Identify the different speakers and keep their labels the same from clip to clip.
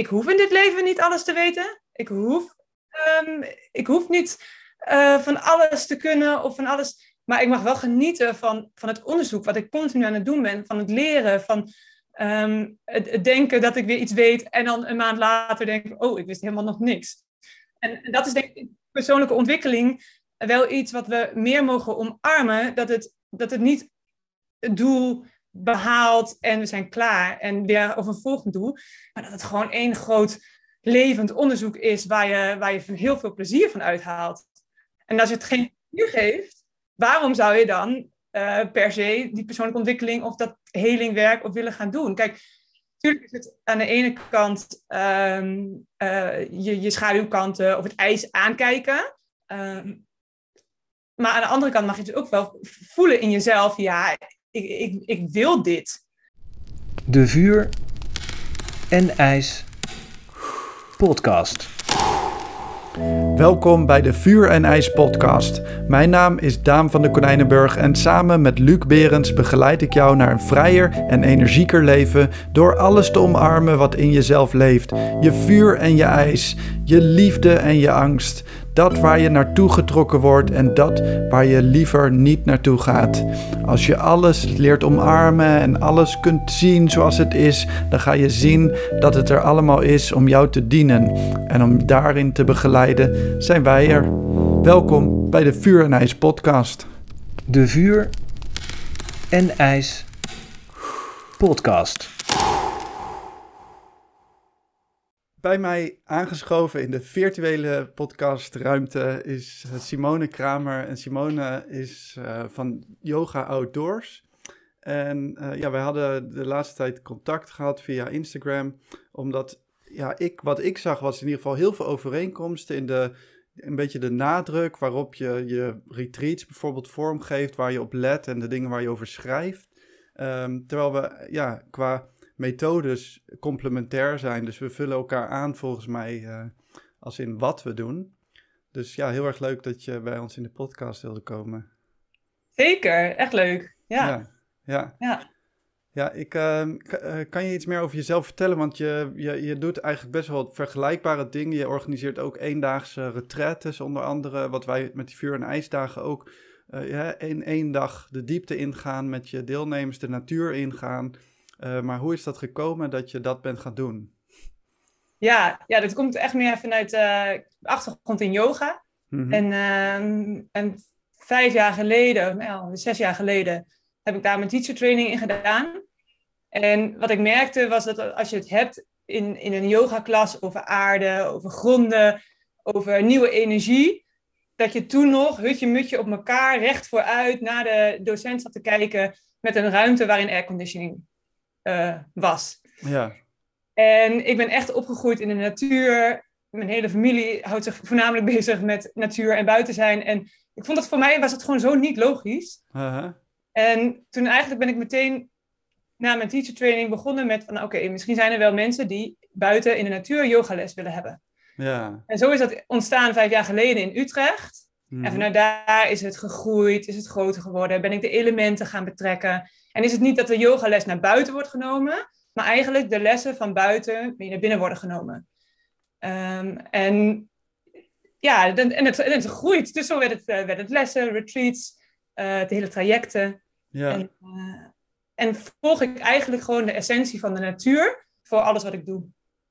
Speaker 1: ik hoef in dit leven niet alles te weten. Ik hoef, ehm, ik hoef niet eh, van alles te kunnen of van alles. Maar ik mag wel genieten van, van het onderzoek wat ik continu aan het doen ben. Van het leren, van ehm, het, denken dat ik weer iets weet. En dan een maand later denk ik, oh, ik wist helemaal nog niks. En, en dat is denk ik persoonlijke ontwikkeling wel iets wat we meer mogen omarmen. Dat het, dat het niet het doel behaald en we zijn klaar en weer over een volgend doel. Maar dat het gewoon één groot levend onderzoek is waar je, waar je heel veel plezier van uithaalt. En als je het geen plezier geeft, waarom zou je dan uh, per se die persoonlijke ontwikkeling of dat helingwerk op willen gaan doen? Kijk, natuurlijk is het aan de ene kant um, uh, je, je schaduwkanten of het ijs aankijken. Um, maar aan de andere kant mag je het ook wel voelen in jezelf, ja, ik, ik, ik wil dit.
Speaker 2: De Vuur en IJs podcast.
Speaker 3: Welkom bij de Vuur en IJs podcast. Mijn naam is Daan van de Konijnenburg en samen met Luc Berends begeleid ik jou naar een vrijer en energieker leven door alles te omarmen wat in jezelf leeft. Je vuur en je ijs, je liefde en je angst. Dat waar je naartoe getrokken wordt en dat waar je liever niet naartoe gaat. Als je alles leert omarmen en alles kunt zien zoals het is, dan ga je zien dat het er allemaal is om jou te dienen. En om daarin te begeleiden zijn wij er. Welkom bij de Vuur en IJs podcast.
Speaker 2: De Vuur en IJs podcast.
Speaker 3: Bij mij aangeschoven in de virtuele podcastruimte is eh, Simone Kramer. En Simone is uh, van Yoga Outdoors. En uh, ja, wij hadden de laatste tijd contact gehad via Instagram. Omdat ja, ik, wat ik zag was in ieder geval heel veel overeenkomsten in de, een beetje de nadruk waarop je je retreats bijvoorbeeld vormgeeft, waar je op let en de dingen waar je over schrijft. Um, terwijl we ja, qua methodes complementair zijn. Dus we vullen elkaar aan volgens mij uh, als in wat we doen. Dus ja, heel erg leuk dat je bij ons in de podcast wilde komen.
Speaker 1: Zeker, echt leuk. Ja.
Speaker 3: Ja, ja. ja. ja ik, uh, kan je iets meer over jezelf vertellen? Want je, je, je doet eigenlijk best wel vergelijkbare dingen. Je organiseert ook eendaagse retretes, onder andere wat wij met die vuur- en ijsdagen ook. Uh, ja, in één dag de diepte ingaan, met je deelnemers de natuur ingaan. Uh, maar hoe is dat gekomen dat je dat bent gaan doen?
Speaker 1: Ja, ja dat komt echt meer vanuit uh, achtergrond in yoga. Mm-hmm. En, uh, en vijf jaar geleden, nou, zes jaar geleden, heb ik daar mijn teacher training in gedaan. En wat ik merkte was dat als je het hebt in, in een yogaklas over aarde, over gronden, over nieuwe energie, dat je toen nog hutje-mutje op elkaar recht vooruit naar de docent zat te kijken met een ruimte waarin airconditioning uh, was.
Speaker 3: Ja.
Speaker 1: En ik ben echt opgegroeid in de natuur. Mijn hele familie houdt zich voornamelijk bezig met natuur en buiten zijn. En ik vond dat voor mij was het gewoon zo niet logisch.
Speaker 3: Uh-huh.
Speaker 1: En toen eigenlijk ben ik meteen na mijn teacher training begonnen met van oké, misschien zijn er wel mensen die buiten in de natuur yogales willen hebben.
Speaker 3: Ja.
Speaker 1: En zo is dat ontstaan vijf jaar geleden in Utrecht. Mm. En vanuit daar is het gegroeid, is het groter geworden, ben ik de elementen gaan betrekken. En is het niet dat de yogales naar buiten wordt genomen, maar eigenlijk de lessen van buiten weer naar binnen worden genomen. Um, en ja, en het, en het groeit. Dus zo werd het, uh, werd het lessen, retreats, uh, de hele trajecten.
Speaker 3: Ja.
Speaker 1: En, uh, en volg ik eigenlijk gewoon de essentie van de natuur voor alles wat ik doe.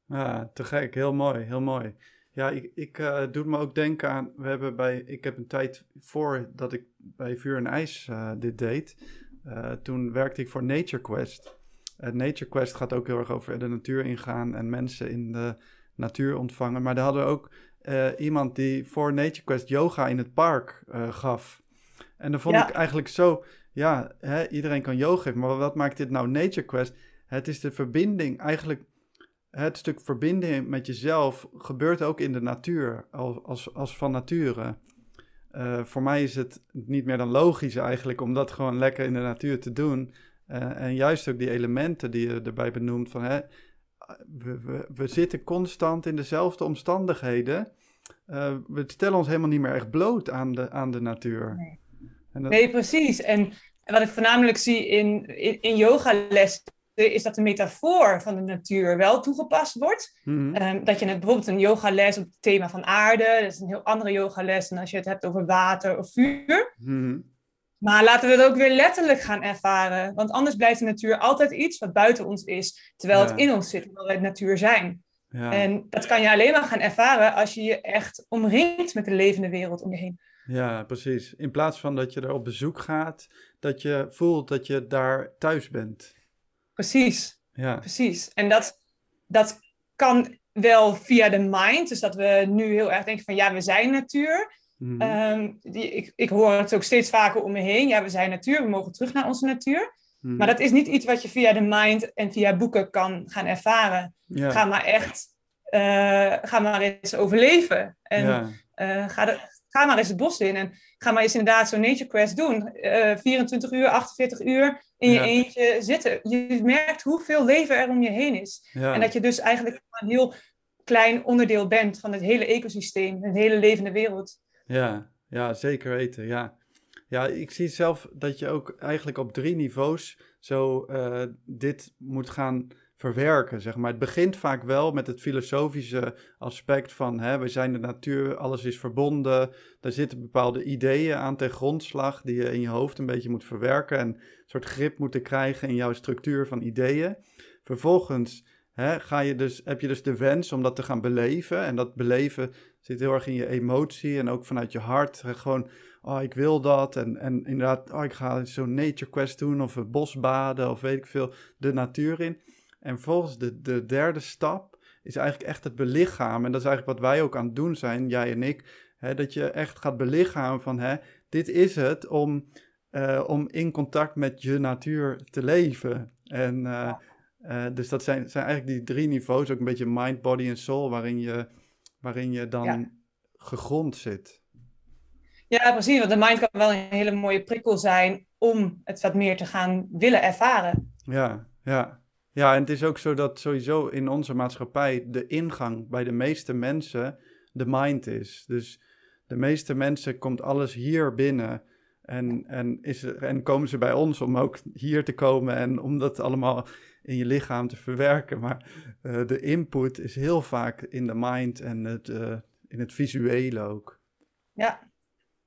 Speaker 3: Ja, te gek. Heel mooi, heel mooi. Ja, ik, ik uh, doe me ook denken aan. We hebben bij. Ik heb een tijd voor dat ik bij Vuur en IJs dit deed. Uh, toen werkte ik voor Nature Quest. Uh, Nature Quest gaat ook heel erg over de natuur ingaan en mensen in de natuur ontvangen. Maar daar hadden we ook uh, iemand die voor Nature Quest yoga in het park gaf. En dan vond ja. ik eigenlijk zo, ja, hè, iedereen kan yoga geven, maar wat maakt dit nou Nature Quest? Het is de verbinding, eigenlijk het stuk verbinding met jezelf gebeurt ook in de natuur, als, als, als van nature. Uh, voor mij is het niet meer dan logisch eigenlijk om dat gewoon lekker in de natuur te doen. Uh, en juist ook die elementen die je erbij benoemt van hè, we, we, we zitten constant in dezelfde omstandigheden. Uh, we stellen ons helemaal niet meer echt bloot aan de, aan de natuur.
Speaker 1: Nee, dat... nee precies. En wat ik voornamelijk zie in, in, in yogales is dat de metafoor van de natuur wel toegepast wordt.
Speaker 3: Mhm.
Speaker 1: Ehm, dat je net bijvoorbeeld een yogales op het thema van aarde, dat is een heel andere yogales dan als je het hebt over water of vuur.
Speaker 3: Mhm.
Speaker 1: Maar laten we het ook weer letterlijk gaan ervaren. Want anders blijft de natuur altijd iets wat buiten ons is, terwijl
Speaker 3: Ja.
Speaker 1: het in ons zit, terwijl wij natuur zijn.
Speaker 3: Ja.
Speaker 1: En dat kan je alleen maar gaan ervaren als je je echt omringt met de levende wereld om je heen.
Speaker 3: ja, precies. In plaats van dat je er op bezoek gaat, dat je voelt dat je daar thuis bent.
Speaker 1: Precies.
Speaker 3: Ja,
Speaker 1: Precies. En dat, dat kan wel via de mind. Dus dat we nu heel erg denken van ja, we zijn natuur.
Speaker 3: Mhm.
Speaker 1: Ehm, die, ik, ik hoor het ook steeds vaker om me heen. Ja, we zijn natuur, we mogen terug naar onze natuur.
Speaker 3: Mhm.
Speaker 1: Maar dat is niet iets wat je via de mind en via boeken kan gaan ervaren.
Speaker 3: ja.
Speaker 1: Ga maar echt, eh, ga maar eens overleven. En
Speaker 3: ja.
Speaker 1: eh, ga, de, ga maar eens het bos in. En ga maar eens inderdaad zo'n nature quest doen. Eh 24 uur, 48 uur in je
Speaker 3: Ja.
Speaker 1: eentje zitten. Je merkt hoeveel leven er om je heen is.
Speaker 3: ja.
Speaker 1: En dat je dus eigenlijk een heel klein onderdeel bent van het hele ecosysteem, het hele levende wereld.
Speaker 3: Ja, ja, zeker weten. Ja. ja, ik zie zelf dat je ook eigenlijk op drie niveaus zo eh, dit moet gaan verwerken. Zeg maar. Het begint vaak wel met het filosofische aspect van hè, we zijn de natuur, alles is verbonden. Daar zitten bepaalde ideeën aan ten grondslag die je in je hoofd een beetje moet verwerken en een soort grip moeten krijgen in jouw structuur van ideeën. Vervolgens hè, ga je dus, heb je dus de wens om dat te gaan beleven. En dat beleven zit heel erg in je emotie en ook vanuit je hart. Gewoon, oh, ik wil dat. En, en inderdaad, oh, ik ga zo'n nature quest doen of bosbaden of weet ik veel, de natuur in. En vervolgens de, de derde stap is eigenlijk echt het belichamen. En dat is eigenlijk wat wij ook aan het doen zijn, jij en ik. Hè, dat je echt gaat belichamen van, hè, dit is het om, eh, om in contact met je natuur te leven. En eh, eh, dus dat zijn, zijn eigenlijk die drie niveaus, ook een beetje mind, body en soul, waarin je, waarin je dan
Speaker 1: Ja.
Speaker 3: gegrond zit.
Speaker 1: Ja, precies. Want de mind kan wel een hele mooie prikkel zijn om het wat meer te gaan willen ervaren.
Speaker 3: Ja, ja. Ja, en het is ook zo dat sowieso in onze maatschappij de ingang bij de meeste mensen de mind is. Dus de meeste mensen komt alles hier binnen. En, en, is er, en komen ze bij ons om ook hier te komen en om dat allemaal in je lichaam te verwerken. Maar eh, de input is heel vaak in de mind en het, eh, in het visuele ook.
Speaker 1: Ja,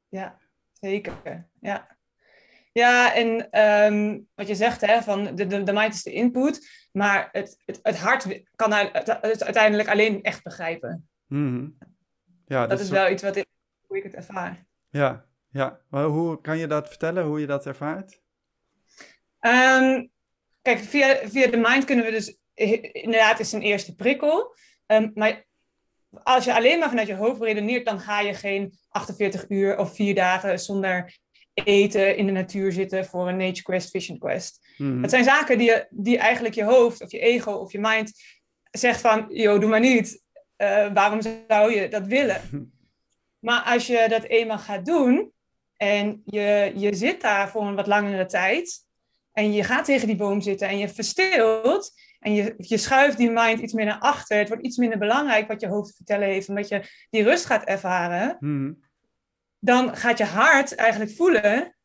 Speaker 1: ja zeker. Ja, ja en ehm, wat je zegt, hè, van de, de, de mind is de input, maar het, het, het hart kan het, uiteindelijk alleen echt begrijpen.
Speaker 3: Mhm. Ja,
Speaker 1: dat is wel iets wat ik, hoe ik het ervaar.
Speaker 3: Ja, ja. Maar hoe kan je dat vertellen, hoe je dat ervaart?
Speaker 1: Ehm, kijk, via, via de mind kunnen we dus inderdaad is een eerste prikkel. Um, maar als je alleen maar vanuit je hoofd redeneert, dan ga je geen 48 uur of vier dagen zonder eten in de natuur zitten voor een nature quest, vision quest.
Speaker 3: Mhm.
Speaker 1: Het zijn zaken die, je, die eigenlijk je hoofd of je ego of je mind zegt van, joh, doe maar niet. Uh, waarom zou je dat willen? Maar als je dat eenmaal gaat doen en je, je zit daar voor een wat langere tijd en je gaat tegen die boom zitten en je verstilt en je, je schuift die mind iets meer naar achter, het wordt iets minder belangrijk wat je hoofd te vertellen heeft, omdat je die rust gaat ervaren,
Speaker 3: Mhm.
Speaker 1: Dan gaat je hart eigenlijk voelen,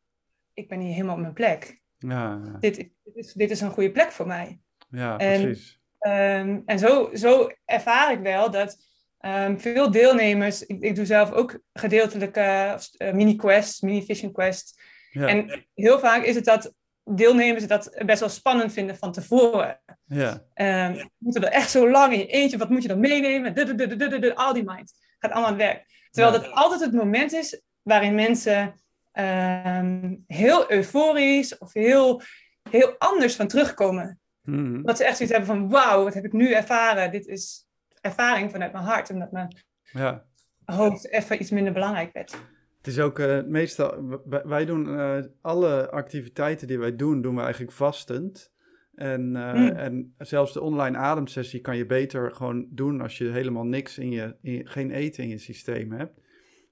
Speaker 1: ik ben hier helemaal op mijn plek.
Speaker 3: Ja.
Speaker 1: Dit, dit, is, dit is een goede plek voor mij.
Speaker 3: ja
Speaker 1: En-
Speaker 3: precies.
Speaker 1: Um, en zo, zo ervaar ik wel dat um, veel deelnemers, ik, ik doe zelf ook gedeeltelijke uh, mini-quests, mini-vision quests.
Speaker 3: Ja,
Speaker 1: En heel vaak is het dat deelnemers dat best wel spannend vinden van tevoren.
Speaker 3: ja,
Speaker 1: Um, je moet er echt zo lang in je eentje, wat moet je dan meenemen? Al die mind gaat allemaal aan het werk. Terwijl
Speaker 3: Ja.
Speaker 1: dat altijd het moment is waarin mensen um, heel euforisch of heel, heel anders van terugkomen.
Speaker 3: Mhm.
Speaker 1: Dat ze echt zoiets hebben van, wauw, wat heb ik nu ervaren? Dit is ervaring vanuit mijn hart, omdat mijn
Speaker 3: ja.
Speaker 1: hoofd even iets minder belangrijk werd.
Speaker 3: Het is ook eh, meestal, wij doen eh, alle activiteiten die wij doen, doen we eigenlijk vastend. En, eh,
Speaker 1: Hmm.
Speaker 3: en zelfs de online ademsessie kan je beter gewoon doen als je helemaal niks in je, in, geen eten in je systeem hebt.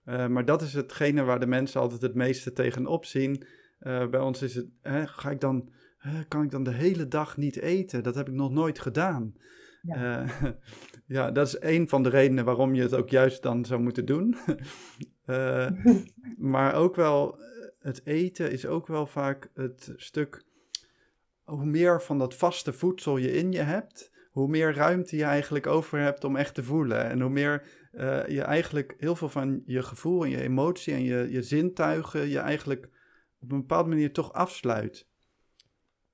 Speaker 3: Eh, maar dat is hetgene waar de mensen altijd het meeste tegenop zien. Eh, bij ons is het, hè, ga ik dan, hè, kan ik dan de hele dag niet eten? Dat heb ik nog nooit gedaan. Ja. ja, dat is een van de redenen waarom je het ook juist dan zou moeten doen. maar ook wel, het eten is ook wel vaak het stuk hoe meer van dat vaste voedsel je in je hebt, hoe meer ruimte je eigenlijk over hebt om echt te voelen. En hoe meer uh, je eigenlijk heel veel van je gevoel en je emotie en je, je zintuigen je eigenlijk op een bepaalde manier toch afsluit.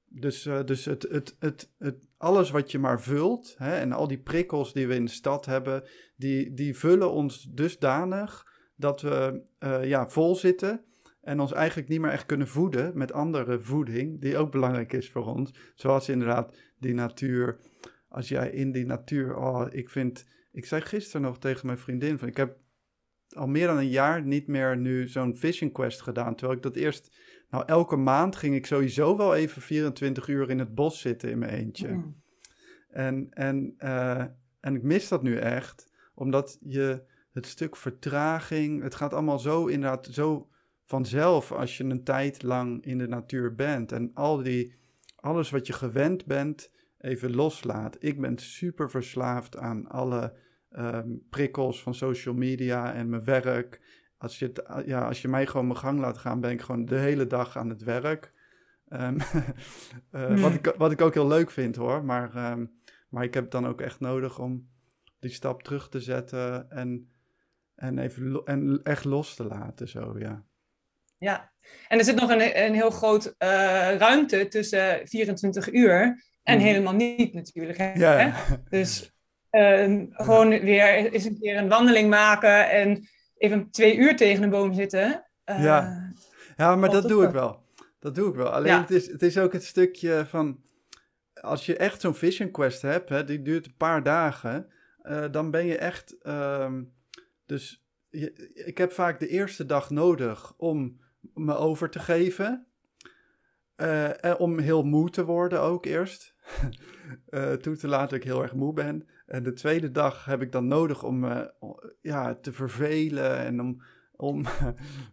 Speaker 3: Dus, uh, dus het, het, het, het, alles wat je maar vult hè, en al die prikkels die we in de stad hebben, die, die vullen ons dusdanig dat we uh, ja, vol zitten en ons eigenlijk niet meer echt kunnen voeden met andere voeding, die ook belangrijk is voor ons. Zoals inderdaad die natuur. Als jij in die natuur, oh, ik vind, ik zei gisteren nog tegen mijn vriendin van, ik heb al meer dan een jaar niet meer nu zo'n fishing quest gedaan, terwijl ik dat eerst, nou elke maand ging ik sowieso wel even 24 uur in het bos zitten in mijn eentje. Mm. En, en, uh, en ik mis dat nu echt, omdat je het stuk vertraging, het gaat allemaal zo inderdaad zo vanzelf als je een tijd lang in de natuur bent en al die, alles wat je gewend bent even loslaat. Ik ben super verslaafd aan alle um, prikkels van social media en mijn werk. Als je, het, ja, als je mij gewoon mijn gang laat gaan, ben ik gewoon de hele dag aan het werk. Um, uh, wat, ik, wat ik ook heel leuk vind hoor, maar, um, maar ik heb dan ook echt nodig om die stap terug te zetten en, en, even en echt los te laten. Zo, ja.
Speaker 1: Ja, en er zit nog een, een heel groot uh, ruimte tussen 24 uur en mm. helemaal niet natuurlijk. Hè? Ja. Dus uh, gewoon weer eens een keer een wandeling maken en even twee uur tegen een boom zitten.
Speaker 3: Uh, ja. ja, maar dat doe ik wel. Dat doe ik wel. Alleen het, is, het is ook het stukje van, als je echt zo'n vision quest hebt, hè, die duurt een paar dagen, uh, dan ben je echt, um, dus je, ik heb vaak de eerste dag nodig om me over te geven. Uh, en om heel moe te worden ook eerst. Uh, toe te laten dat ik heel erg moe ben. En de tweede dag heb ik dan nodig om me ja, te vervelen en om, om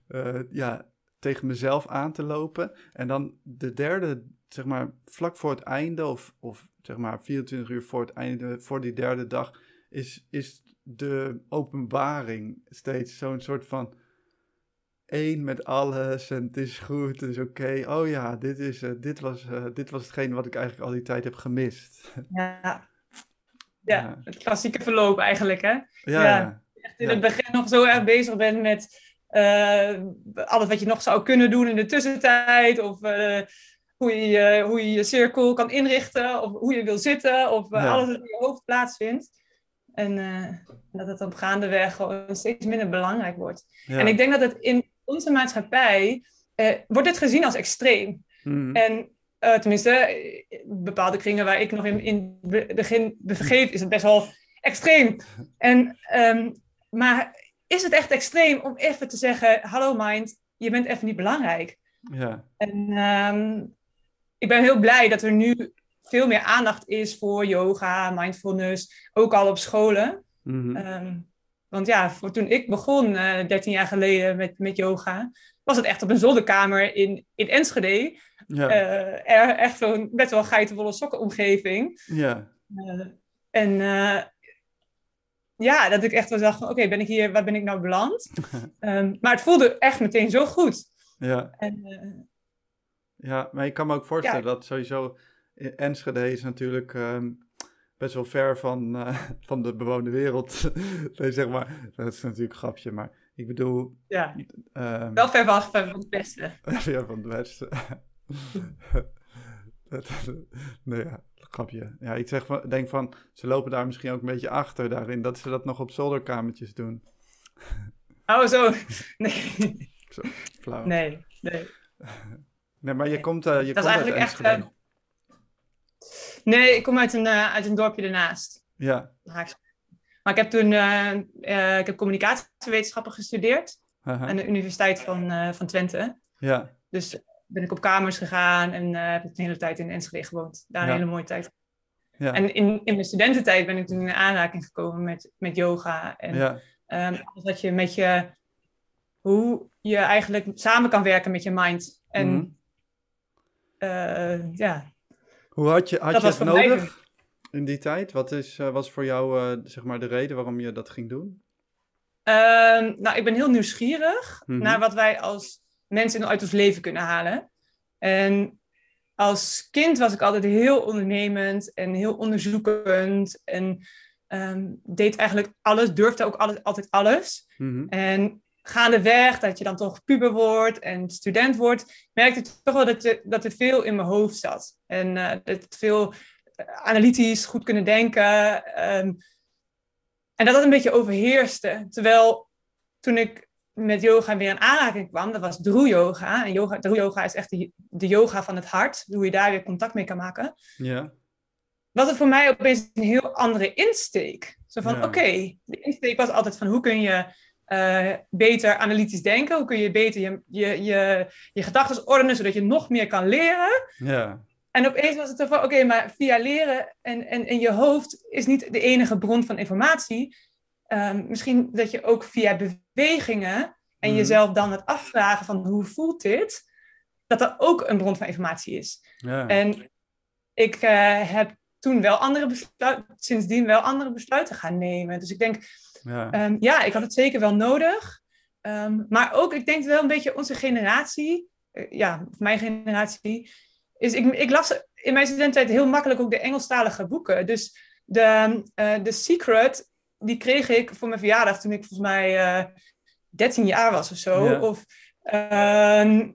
Speaker 3: uh, ja, tegen mezelf aan te lopen. En dan de derde, zeg maar, vlak voor het einde, of, of zeg maar 24 uur voor het einde, voor die derde dag, is, is de openbaring steeds zo'n soort van één met alles en het is goed, het is oké. Oh ja, dit, is, uh, dit, was, uh, dit was hetgeen wat ik eigenlijk al die tijd heb gemist.
Speaker 1: Ja, ja, ja. het klassieke verloop eigenlijk, hè? Ja, ja. Echt in het begin nog zo erg bezig bent met uh, alles wat je nog zou kunnen doen in de tussentijd. Of hoe, je, hoe je je cirkel kan inrichten. Of hoe je wil zitten. Of alles wat in je hoofd plaatsvindt. En dat het op gaandeweg gewoon steeds minder belangrijk wordt. En ik denk dat het in onze maatschappij uh, wordt dit gezien als extreem. Hmm. En uh, tenminste, eh, bepaalde kringen waar ik nog in, in begin begeef, is het best wel extreem. En, um, maar is het echt extreem om even te zeggen: Hallo mind, je bent even niet belangrijk? Ja. En um, ik ben heel blij dat er nu veel meer aandacht is voor yoga, mindfulness, ook al op scholen. Mm -hmm. um, want ja, voor toen ik begon, uh, eh, 13 jaar geleden met, met yoga, was het echt op een zolderkamer in, in Enschede. Ja. Uh, echt zo'n best wel geitenwolle sokkenomgeving. Ja. Uh, en ja, dat ik echt wel dacht van, oké, ben ik hier, waar ben ik nou beland? um, maar het voelde echt meteen zo goed.
Speaker 3: Ja. En, ja, maar ik kan me ook voorstellen ja. dat sowieso Enschede is natuurlijk... Um, best wel ver van, uh, van de bewoonde wereld. nee, zeg maar. Dat is natuurlijk een grapje, maar ik bedoel...
Speaker 1: Ja, um, wel ver van, van het westen.
Speaker 3: ja, van het westen. nee, ja, grapje. Ja, ik zeg van, denk van, ze lopen daar misschien ook een beetje achter daarin, dat ze dat nog op zolderkamertjes doen.
Speaker 1: oh, zo. Nee.
Speaker 3: Zo, flauw.
Speaker 1: Nee, nee.
Speaker 3: Nee, maar je komt, uh, je dat komt is eigenlijk echt... Uh,
Speaker 1: Nee, ik kom uit een, uh, uit een dorpje ernaast.
Speaker 3: Ja.
Speaker 1: Maar ik heb toen uh, uh, ik heb communicatiewetenschappen gestudeerd aan de Universiteit van, van Twente.
Speaker 3: Ja.
Speaker 1: Dus ben ik op kamers gegaan en heb ik de hele tijd in Enschede gewoond. Daar een hele mooie tijd. Ja. En in, in mijn studententijd ben ik toen in aanraking gekomen met, met yoga. En ja. um, dat je met je, hoe je eigenlijk samen kan werken met je mind. En mm -hmm. ja,
Speaker 3: hoe had je, had je het nodig in die tijd? Wat is, uh, was voor jou uh, zeg maar de reden waarom je dat ging doen?
Speaker 1: Uh, nou, ik ben heel nieuwsgierig mm -hmm. naar wat wij als mensen uit ons leven kunnen halen. En als kind was ik altijd heel ondernemend en heel onderzoekend. En ehm, deed eigenlijk alles, durfde ook alles, altijd alles.
Speaker 3: Mhm.
Speaker 1: En gaandeweg, dat je dan toch puber wordt en student wordt, merkte ik toch wel dat, je, dat er veel in mijn hoofd zat. En eh, dat het veel eh, analytisch goed kunnen denken. ehm, en dat dat een beetje overheerste. Terwijl toen ik met yoga weer in aanraking kwam, dat was Drew yoga. En yoga, Drew yoga is echt de, de yoga van het hart, hoe je daar weer contact mee kan maken.
Speaker 3: Ja.
Speaker 1: Was het voor mij opeens een heel andere insteek. Zo van,
Speaker 3: Ja.
Speaker 1: oké, de insteek was altijd van hoe kun je eh, beter analytisch denken? Hoe kun je beter je, je, je, je gedachten ordenen, zodat je nog meer kan leren?
Speaker 3: Ja.
Speaker 1: En opeens was het zo van, oké, maar via leren en, en, en je hoofd is niet de enige bron van informatie. Ehm, misschien dat je ook via bewegingen en
Speaker 3: Mhm.
Speaker 1: jezelf dan het afvragen van hoe voelt dit, dat dat ook een bron van informatie is.
Speaker 3: Ja.
Speaker 1: En ik eh, heb toen wel andere besluiten, sindsdien wel andere besluiten gaan nemen. Dus ik denk,
Speaker 3: ja.
Speaker 1: Ehm, ja, ik had het zeker wel nodig. Ehm, maar ook, ik denk wel een beetje onze generatie, eh, ja, mijn generatie, is ik, ik las in mijn studententijd heel makkelijk ook de Engelstalige boeken. Dus de, eh The Secret, die kreeg ik voor mijn verjaardag toen ik volgens mij eh 13 jaar was of zo.
Speaker 3: Ja.
Speaker 1: Of, ehm,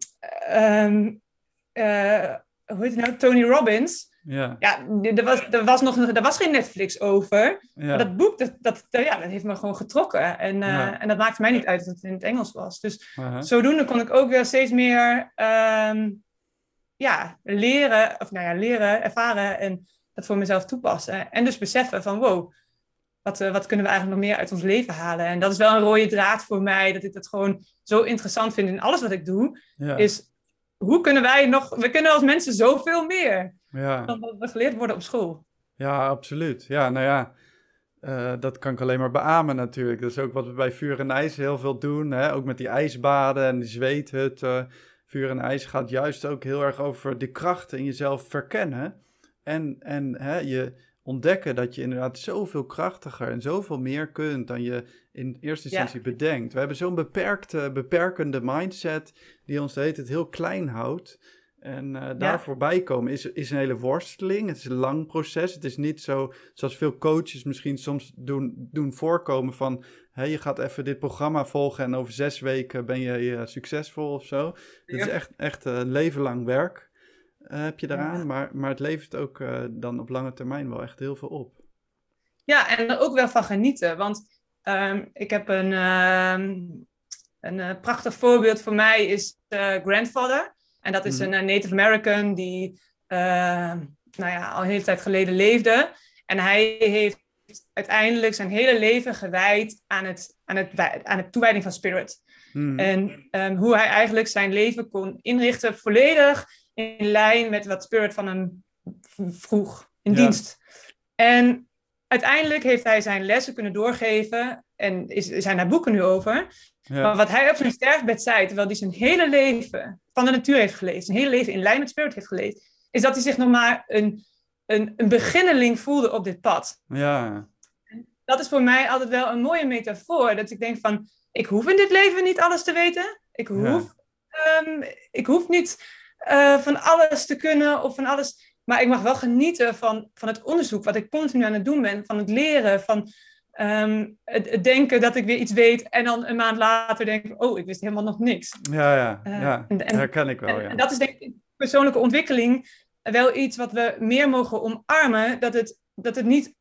Speaker 1: eh, hoe heet het nou? Tony Robbins.
Speaker 3: Ja.
Speaker 1: Ja, er was, er was, nog, er was geen Netflix over.
Speaker 3: Ja.
Speaker 1: Maar dat boek, dat, dat, ja, dat heeft me gewoon getrokken. En, eh,
Speaker 3: Ja.
Speaker 1: en dat maakte mij niet uit dat het in het Engels was. Dus zodoende kon ik ook weer steeds meer ehm, ja, leren, of nou ja, leren, ervaren en dat voor mezelf toepassen. En dus beseffen van wow, wat, eh, wat kunnen we eigenlijk nog meer uit ons leven halen? En dat is wel een rode draad voor mij, dat ik dat gewoon zo interessant vind in alles wat ik doe.
Speaker 3: Ja.
Speaker 1: Is hoe kunnen wij nog, we kunnen als mensen zoveel meer
Speaker 3: ja.
Speaker 1: dan wat we geleerd worden op school.
Speaker 3: Ja, absoluut. Ja, nou ja, eh, dat kan ik alleen maar beamen natuurlijk. Dat is ook wat we bij Vuur en IJs heel veel doen. Hè? Ook met die ijsbaden en die zweethutten. Vuur en IJs gaat juist ook heel erg over de krachten in jezelf verkennen. En, en hè, je ontdekken dat je inderdaad zoveel krachtiger en zoveel meer kunt dan je in eerste
Speaker 1: Ja.
Speaker 3: instantie bedenkt. We hebben zo'n beperkte, beperkende mindset die ons de hele tijd heel klein houdt. En eh, daar voorbij komen is, is een hele worsteling. Het is een lang proces. Het is niet zo zoals veel coaches misschien soms doen, doen voorkomen van... Hè, je gaat even dit programma volgen en over zes weken ben je eh, succesvol of zo. Het is echt, echt een leven lang werk eh, heb je daaraan.
Speaker 1: Ja.
Speaker 3: Maar, maar het levert ook eh, dan op lange termijn wel echt heel veel op.
Speaker 1: Ja, en er ook wel van genieten. Want ehm, ik heb een, ehm, een eh, prachtig voorbeeld voor mij is eh, Grandfather. En dat is
Speaker 3: Mhm.
Speaker 1: een eh, Native American die ehm, nou ja, al een hele tijd geleden leefde. En hij heeft uiteindelijk zijn hele leven gewijd aan het, aan het, aan het toewijding van spirit.
Speaker 3: Hmm.
Speaker 1: En ehm, hoe hij eigenlijk zijn leven kon inrichten, volledig in lijn met wat Spirit van hem vroeg in
Speaker 3: Ja.
Speaker 1: dienst. En uiteindelijk heeft hij zijn lessen kunnen doorgeven en is, zijn daar boeken nu over. Maar wat hij op zijn sterfbed zei, terwijl hij zijn hele leven van de natuur heeft geleefd, zijn hele leven in lijn met Spirit heeft geleefd, is dat hij zich nog maar een, een, een beginneling voelde op dit pad
Speaker 3: ja,
Speaker 1: dat is voor mij altijd wel een mooie metafoor. Dat ik denk van, ik hoef in dit leven niet alles te weten. Ik hoef, ehm, ik hoef niet eh, van alles te kunnen of van alles. Maar ik mag wel genieten van, van het onderzoek wat ik continu aan het doen ben. Van het leren, van ehm, het, het denken dat ik weer iets weet. En dan een maand later denk oh, ik wist helemaal nog niks.
Speaker 3: ja, ja,
Speaker 1: Eh,
Speaker 3: ja.
Speaker 1: en- en-
Speaker 3: herken ik wel,
Speaker 1: En,
Speaker 3: ja.
Speaker 1: en dat is denk ik persoonlijke ontwikkeling wel iets wat we meer mogen omarmen. Dat het, dat het niet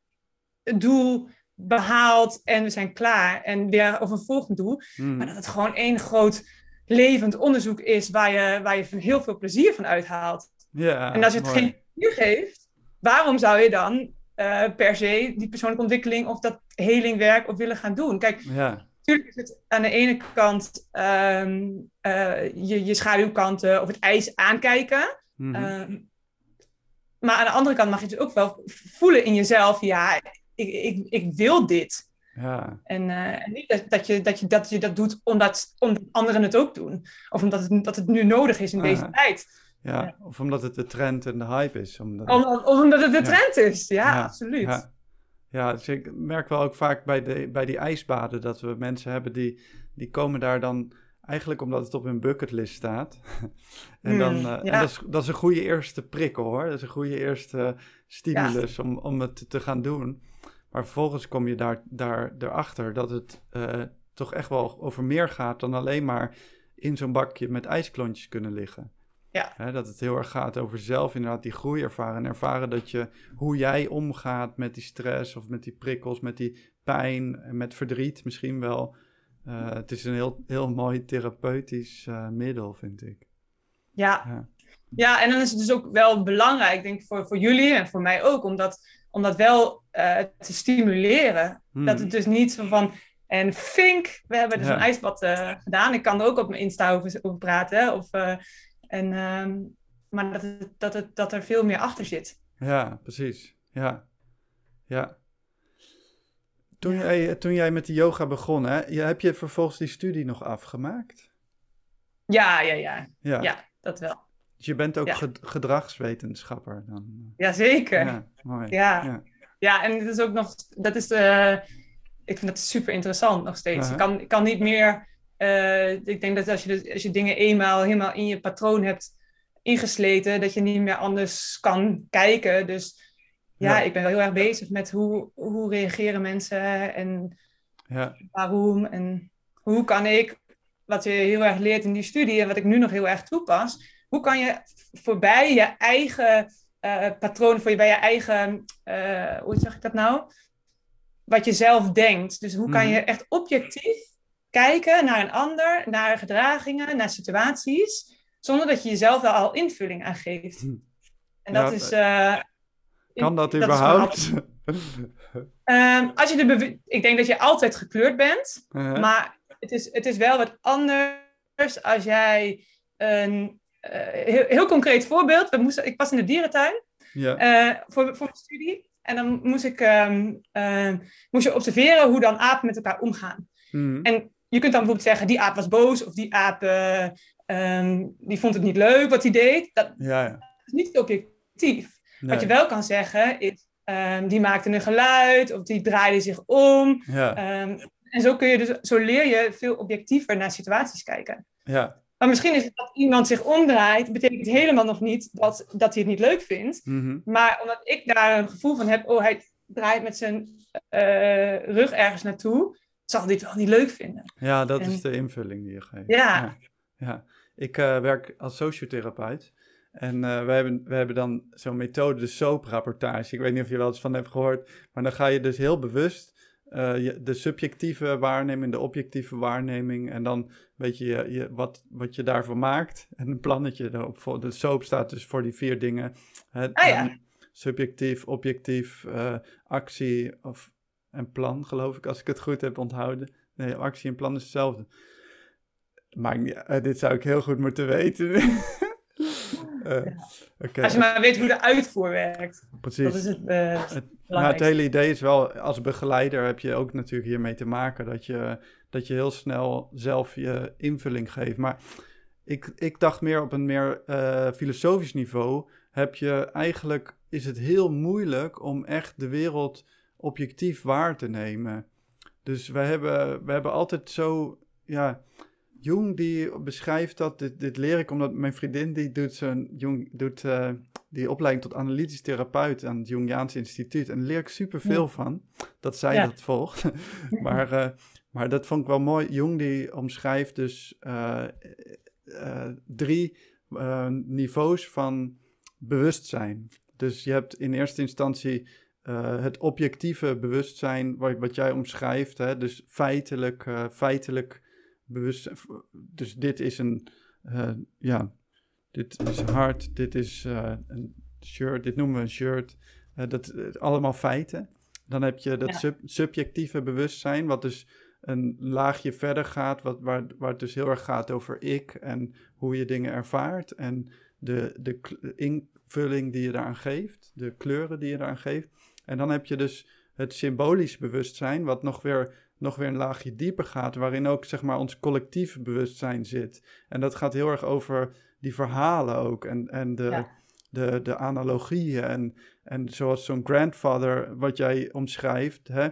Speaker 1: het doel behaalt en we zijn klaar en weer over een volgend doel.
Speaker 3: Hmm.
Speaker 1: Maar dat het gewoon één groot levend onderzoek is waar je, waar je heel veel plezier van uithaalt.
Speaker 3: ja,
Speaker 1: en als je het
Speaker 3: mooi.
Speaker 1: geen plezier geeft, waarom zou je dan eh, per se die persoonlijke ontwikkeling of dat helingwerk op willen gaan doen? Kijk,
Speaker 3: Ja,
Speaker 1: natuurlijk is het aan de ene kant ehm, eh, je, je schaduwkanten of het ijs aankijken.
Speaker 3: mhm.
Speaker 1: Ehm, maar aan de andere kant mag je het ook wel voelen in jezelf. Ja, ik, ik, ik wil dit.
Speaker 3: ja,
Speaker 1: En, eh, en niet dat, dat, je, dat, je, dat je dat doet omdat, omdat anderen het ook doen. Of omdat het, dat het nu nodig is in deze tijd.
Speaker 3: ja. Of omdat het de trend en de hype is. Omdat
Speaker 1: Om, om- of omdat het de trend is. Ja, absoluut.
Speaker 3: Ja, dus ik merk wel ook vaak bij, de, bij die ijsbaden dat we mensen hebben die, die komen daar dan eigenlijk omdat het op hun bucketlist staat. en dan,
Speaker 1: Hmm,
Speaker 3: eh, en dat, is, dat is een goede eerste prikkel hoor. Dat is een goede eerste stimulus om, om het te gaan doen. Maar vervolgens kom je daar, daar erachter dat het eh, toch echt wel over meer gaat dan alleen maar in zo'n bakje met ijsklontjes kunnen liggen.
Speaker 1: Ja.
Speaker 3: Hè, dat het heel erg gaat over zelf inderdaad die groei ervaren. En ervaren dat je, hoe jij omgaat met die stress of met die prikkels, met die pijn en met verdriet misschien wel. Eh, het is een heel, heel mooi therapeutisch eh, middel, vind ik.
Speaker 1: Ja.
Speaker 3: Ja.
Speaker 1: ja, en dan is het dus ook wel belangrijk, denk ik, voor, voor jullie en voor mij ook, om dat, om dat wel eh, te stimuleren.
Speaker 3: Hmm.
Speaker 1: Dat het dus niet zo van. En Fink, we hebben dus
Speaker 3: Ja.
Speaker 1: een ijsbad gedaan. Ik kan er ook op mijn Insta over, over praten. Of, en, ehm, maar dat, het, dat, het, dat er veel meer achter zit.
Speaker 3: Ja, precies. Ja. Ja. Toen, jij, toen jij met de yoga begon, hè, heb je vervolgens die studie nog afgemaakt?
Speaker 1: Ja, ja, ja.
Speaker 3: Ja.
Speaker 1: Ja, dat wel.
Speaker 3: Dus je bent ook
Speaker 1: Ja.
Speaker 3: gedragswetenschapper dan?
Speaker 1: Jazeker.
Speaker 3: Ja, mooi.
Speaker 1: Ja.
Speaker 3: Ja.
Speaker 1: Ja, en dit is ook nog, dat is de, ik vind dat super interessant nog steeds.
Speaker 3: Aha.
Speaker 1: Ik, kan, ik kan niet meer, eh, ik denk dat als je, dus- als je dingen eenmaal helemaal in je patroon hebt ingesleten, dat je niet meer anders kan kijken. Dus ja,
Speaker 3: Ja.
Speaker 1: ik ben wel heel erg bezig met hoe, hoe reageren mensen en
Speaker 3: Ja.
Speaker 1: waarom en hoe kan ik, wat je heel erg leert in die studie en wat ik nu nog heel erg toepas, hoe kan je voorbij je eigen eh patroon, voorbij je eigen, eh, hoe zeg ik dat nou? Wat je zelf denkt. Dus hoe kan
Speaker 3: Mhm.
Speaker 1: je echt objectief kijken naar een ander, naar gedragingen, naar situaties, zonder dat je jezelf daar al invulling aan geeft.
Speaker 3: Hm.
Speaker 1: En dat
Speaker 3: Ja,
Speaker 1: is. eh,
Speaker 3: Kan dat überhaupt?
Speaker 1: Ehm, als je de ik denk dat je altijd gekleurd bent, maar het is, het is wel wat anders als jij een eh, heel, heel concreet voorbeeld. We moesten, ik was in de dierentuin
Speaker 3: ja.
Speaker 1: eh, voor, voor mijn studie. En dan moest, ik, ehm, moest je observeren hoe dan apen met elkaar omgaan.
Speaker 3: Mhm.
Speaker 1: En je kunt dan bijvoorbeeld zeggen, die aap was boos of die aap eh, ehm, die vond het niet leuk wat hij deed. Dat
Speaker 3: ja, ja.
Speaker 1: is niet objectief.
Speaker 3: Nee.
Speaker 1: Wat je wel kan zeggen is, ehm, die maakte een geluid of die draaide zich om.
Speaker 3: Ja,
Speaker 1: Ehm, en zo, kun je dus, zo leer je veel objectiever naar situaties kijken.
Speaker 3: ja.
Speaker 1: Maar misschien is het dat iemand zich omdraait, betekent helemaal nog niet dat, dat hij het niet leuk vindt.
Speaker 3: Mhm.
Speaker 1: Maar omdat ik daar een gevoel van heb, oh, hij draait met zijn eh, rug ergens naartoe, zal het wel niet leuk vinden.
Speaker 3: Ja, dat
Speaker 1: En-
Speaker 3: is de invulling die je geeft.
Speaker 1: Ja.
Speaker 3: Ja, ja. ik eh, werk als sociotherapeut. En eh, we, hebben, we hebben dan zo'n methode, de SOAP-rapportage. Ik weet niet of je wel eens van hebt gehoord. Maar dan ga je dus heel bewust eh, je, de subjectieve waarneming, de objectieve waarneming. En dan weet je, je, je wat, wat je daarvan maakt. En een plannetje erop. Voor, de SOAP staat dus voor die vier dingen. Het,
Speaker 1: Ah, ja.
Speaker 3: subjectief, objectief, actie of, en plan, geloof ik, als ik het goed heb onthouden. Nee, actie en plan is hetzelfde. Maar eh, dit zou ik heel goed moeten weten. Eh,
Speaker 1: Als je maar weet hoe de uitvoer werkt.
Speaker 3: precies.
Speaker 1: Dat is het eh,
Speaker 3: Het, nou, het hele idee is wel, als begeleider heb je ook natuurlijk hiermee te maken dat je, dat je heel snel zelf je invulling geeft. Maar ik, ik dacht meer op een meer filosofisch niveau, heb je eigenlijk, is het heel moeilijk om echt de wereld objectief waar te nemen. Dus we hebben, we hebben altijd zo, ja, Jung die beschrijft dat, dit, dit leer ik omdat mijn vriendin die doet zo'n, Jung doet eh, die opleiding tot analytisch therapeut aan het Jungiaans Instituut. En daar leer ik superveel
Speaker 1: Ja.
Speaker 3: van, dat zij
Speaker 1: Ja.
Speaker 3: dat volgt. maar, eh, maar dat vond ik wel mooi. Jung die omschrijft dus eh, drie niveaus van bewustzijn. Dus je hebt in eerste instantie eh, het objectieve bewustzijn, wat, wat jij omschrijft. Hè? Dus feitelijk, eh, feitelijk bewustzijn. Dus dit is een, eh, ja, dit is hard, dit is eh, een shirt, dit noemen we een shirt. Eh, dat eh, allemaal feiten. Dan heb je dat
Speaker 1: Ja.
Speaker 3: sub- subjectieve bewustzijn, wat dus een laagje verder gaat, wat, waar, waar het dus heel erg gaat over ik en hoe je dingen ervaart en de, de invulling die je daaraan geeft, de kleuren die je daaraan geeft. En dan heb je dus het symbolisch bewustzijn, wat nog weer, nog weer een laagje dieper gaat, waarin ook zeg maar ons collectief bewustzijn zit. En dat gaat heel erg over die verhalen ook en, en de,
Speaker 1: Ja.
Speaker 3: de, de analogieën en, en zoals zo'n grandfather, wat jij omschrijft, hè,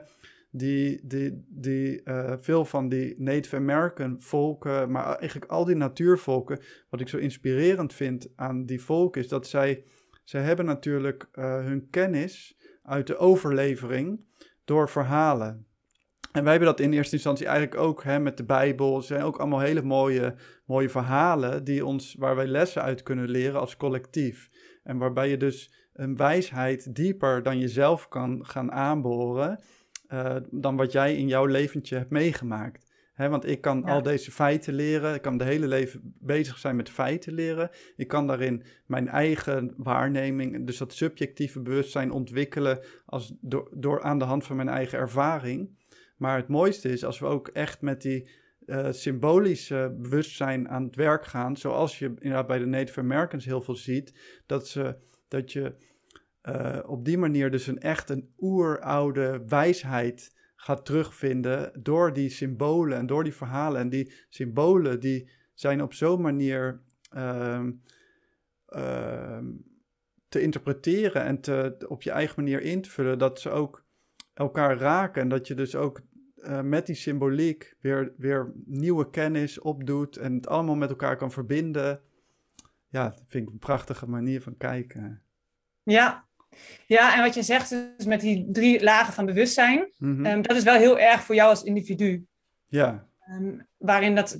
Speaker 3: die, die, die eh, veel van die Native American volken, maar eigenlijk al die natuurvolken, wat ik zo inspirerend vind aan die volken, is dat zij, zij hebben natuurlijk uh, hun kennis uit de overlevering door verhalen. En wij hebben dat in eerste instantie eigenlijk ook hè, met de Bijbel. Er zijn ook allemaal hele mooie, mooie verhalen die ons, waar wij lessen uit kunnen leren als collectief. En waarbij je dus een wijsheid dieper dan jezelf kan gaan aanboren. Uh, dan wat jij in jouw leventje hebt meegemaakt. He, want ik kan al deze feiten leren. Ik kan de hele leven bezig zijn met feiten leren. Ik kan daarin mijn eigen waarneming, dus dat subjectieve bewustzijn ontwikkelen als door, door aan de hand van mijn eigen ervaring. Maar het mooiste is als we ook echt met die uh, symbolische bewustzijn aan het werk gaan. Zoals je inderdaad bij de Native Americans heel veel ziet. Dat, ze, dat je uh, op die manier dus een echt een oeroude wijsheid gaat terugvinden door die symbolen en door die verhalen. En die symbolen die zijn op zo'n manier uh, uh, te interpreteren en te, op je eigen manier in te vullen, dat ze ook elkaar raken. En dat je dus ook uh, met die symboliek weer, weer nieuwe kennis opdoet en het allemaal met elkaar kan verbinden. Ja, dat vind ik een prachtige manier van kijken.
Speaker 1: Ja, ja, en wat je zegt dus met die drie lagen van bewustzijn, mm -hmm. um, dat is wel heel erg voor jou als individu.
Speaker 3: Ja.
Speaker 1: Um, waarin dat,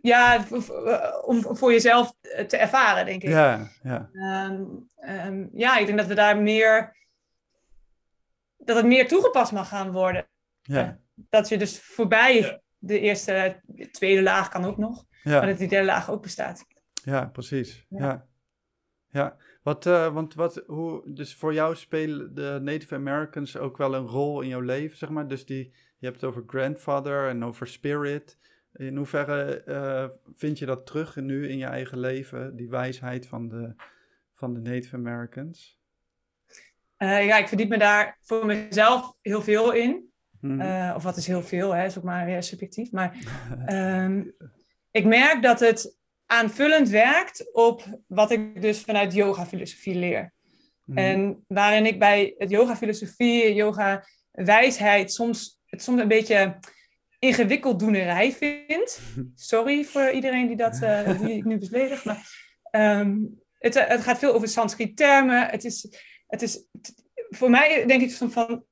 Speaker 1: ja, om voor jezelf te ervaren, denk ik.
Speaker 3: Ja, ja.
Speaker 1: Um, ja, ik denk dat we daar meer, dat het meer toegepast mag gaan worden.
Speaker 3: Ja.
Speaker 1: Dat je dus voorbij de eerste, de tweede laag kan ook nog, ja. maar dat die derde laag ook bestaat.
Speaker 3: Ja, precies. Ja. ja. ja. Wat, uh, want wat, hoe, dus voor jou spelen de Native Americans ook wel een rol in jouw leven, zeg maar. Dus die, je hebt het over grandfather en over spirit. In hoeverre uh, vind je dat terug nu in je eigen leven, die wijsheid van de, van de Native Americans?
Speaker 1: Uh, ja, ik verdiep me daar voor mezelf heel veel in. Mm -hmm. of wat is heel veel, hè, is ook maar weer subjectief. Maar um, ik merk dat het aanvullend werkt op wat ik dus vanuit yoga-filosofie leer. Mm. En waarin ik bij het yoga-filosofie, yoga-wijsheid soms, het soms een beetje ingewikkeld doenerij vind. Sorry voor iedereen die, dat, uh, die ik nu beledig, maar um, het, het gaat veel over Sanskriet termen. Het is, het is voor mij denk ik van, van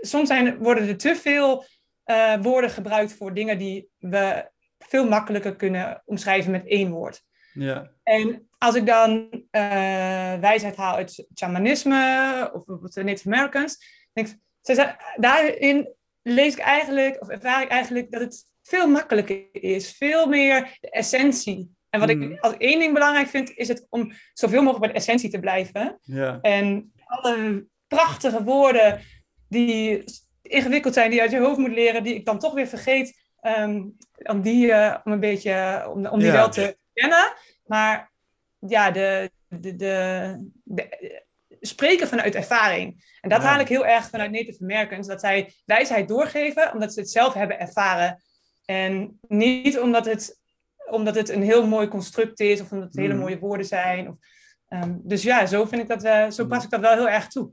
Speaker 1: soms zijn, worden er te veel uh, woorden gebruikt voor dingen die we veel makkelijker kunnen omschrijven met één woord.
Speaker 3: Ja.
Speaker 1: En als ik dan uh, wijsheid haal uit shamanisme of bijvoorbeeld Native Americans, denk ik, ze, daarin lees ik eigenlijk, of ervaar ik eigenlijk dat het veel makkelijker is, veel meer de essentie. En wat mm. ik als één ding belangrijk vind, is het om zoveel mogelijk bij de essentie te blijven.
Speaker 3: Ja.
Speaker 1: En alle prachtige woorden die ingewikkeld zijn, die je uit je hoofd moet leren, die ik dan toch weer vergeet, um, om die, uh, om een beetje, om, om die ja. wel te kennen. Maar ja, de, de, de, de, spreken vanuit ervaring. En dat ja. haal ik heel erg vanuit Native Americans, dat zij wijsheid doorgeven omdat ze het zelf hebben ervaren. En niet omdat het, omdat het een heel mooi construct is of omdat het hele mooie woorden zijn. Of, um, dus ja, zo vind ik dat, uh, zo pas ik dat wel heel erg toe.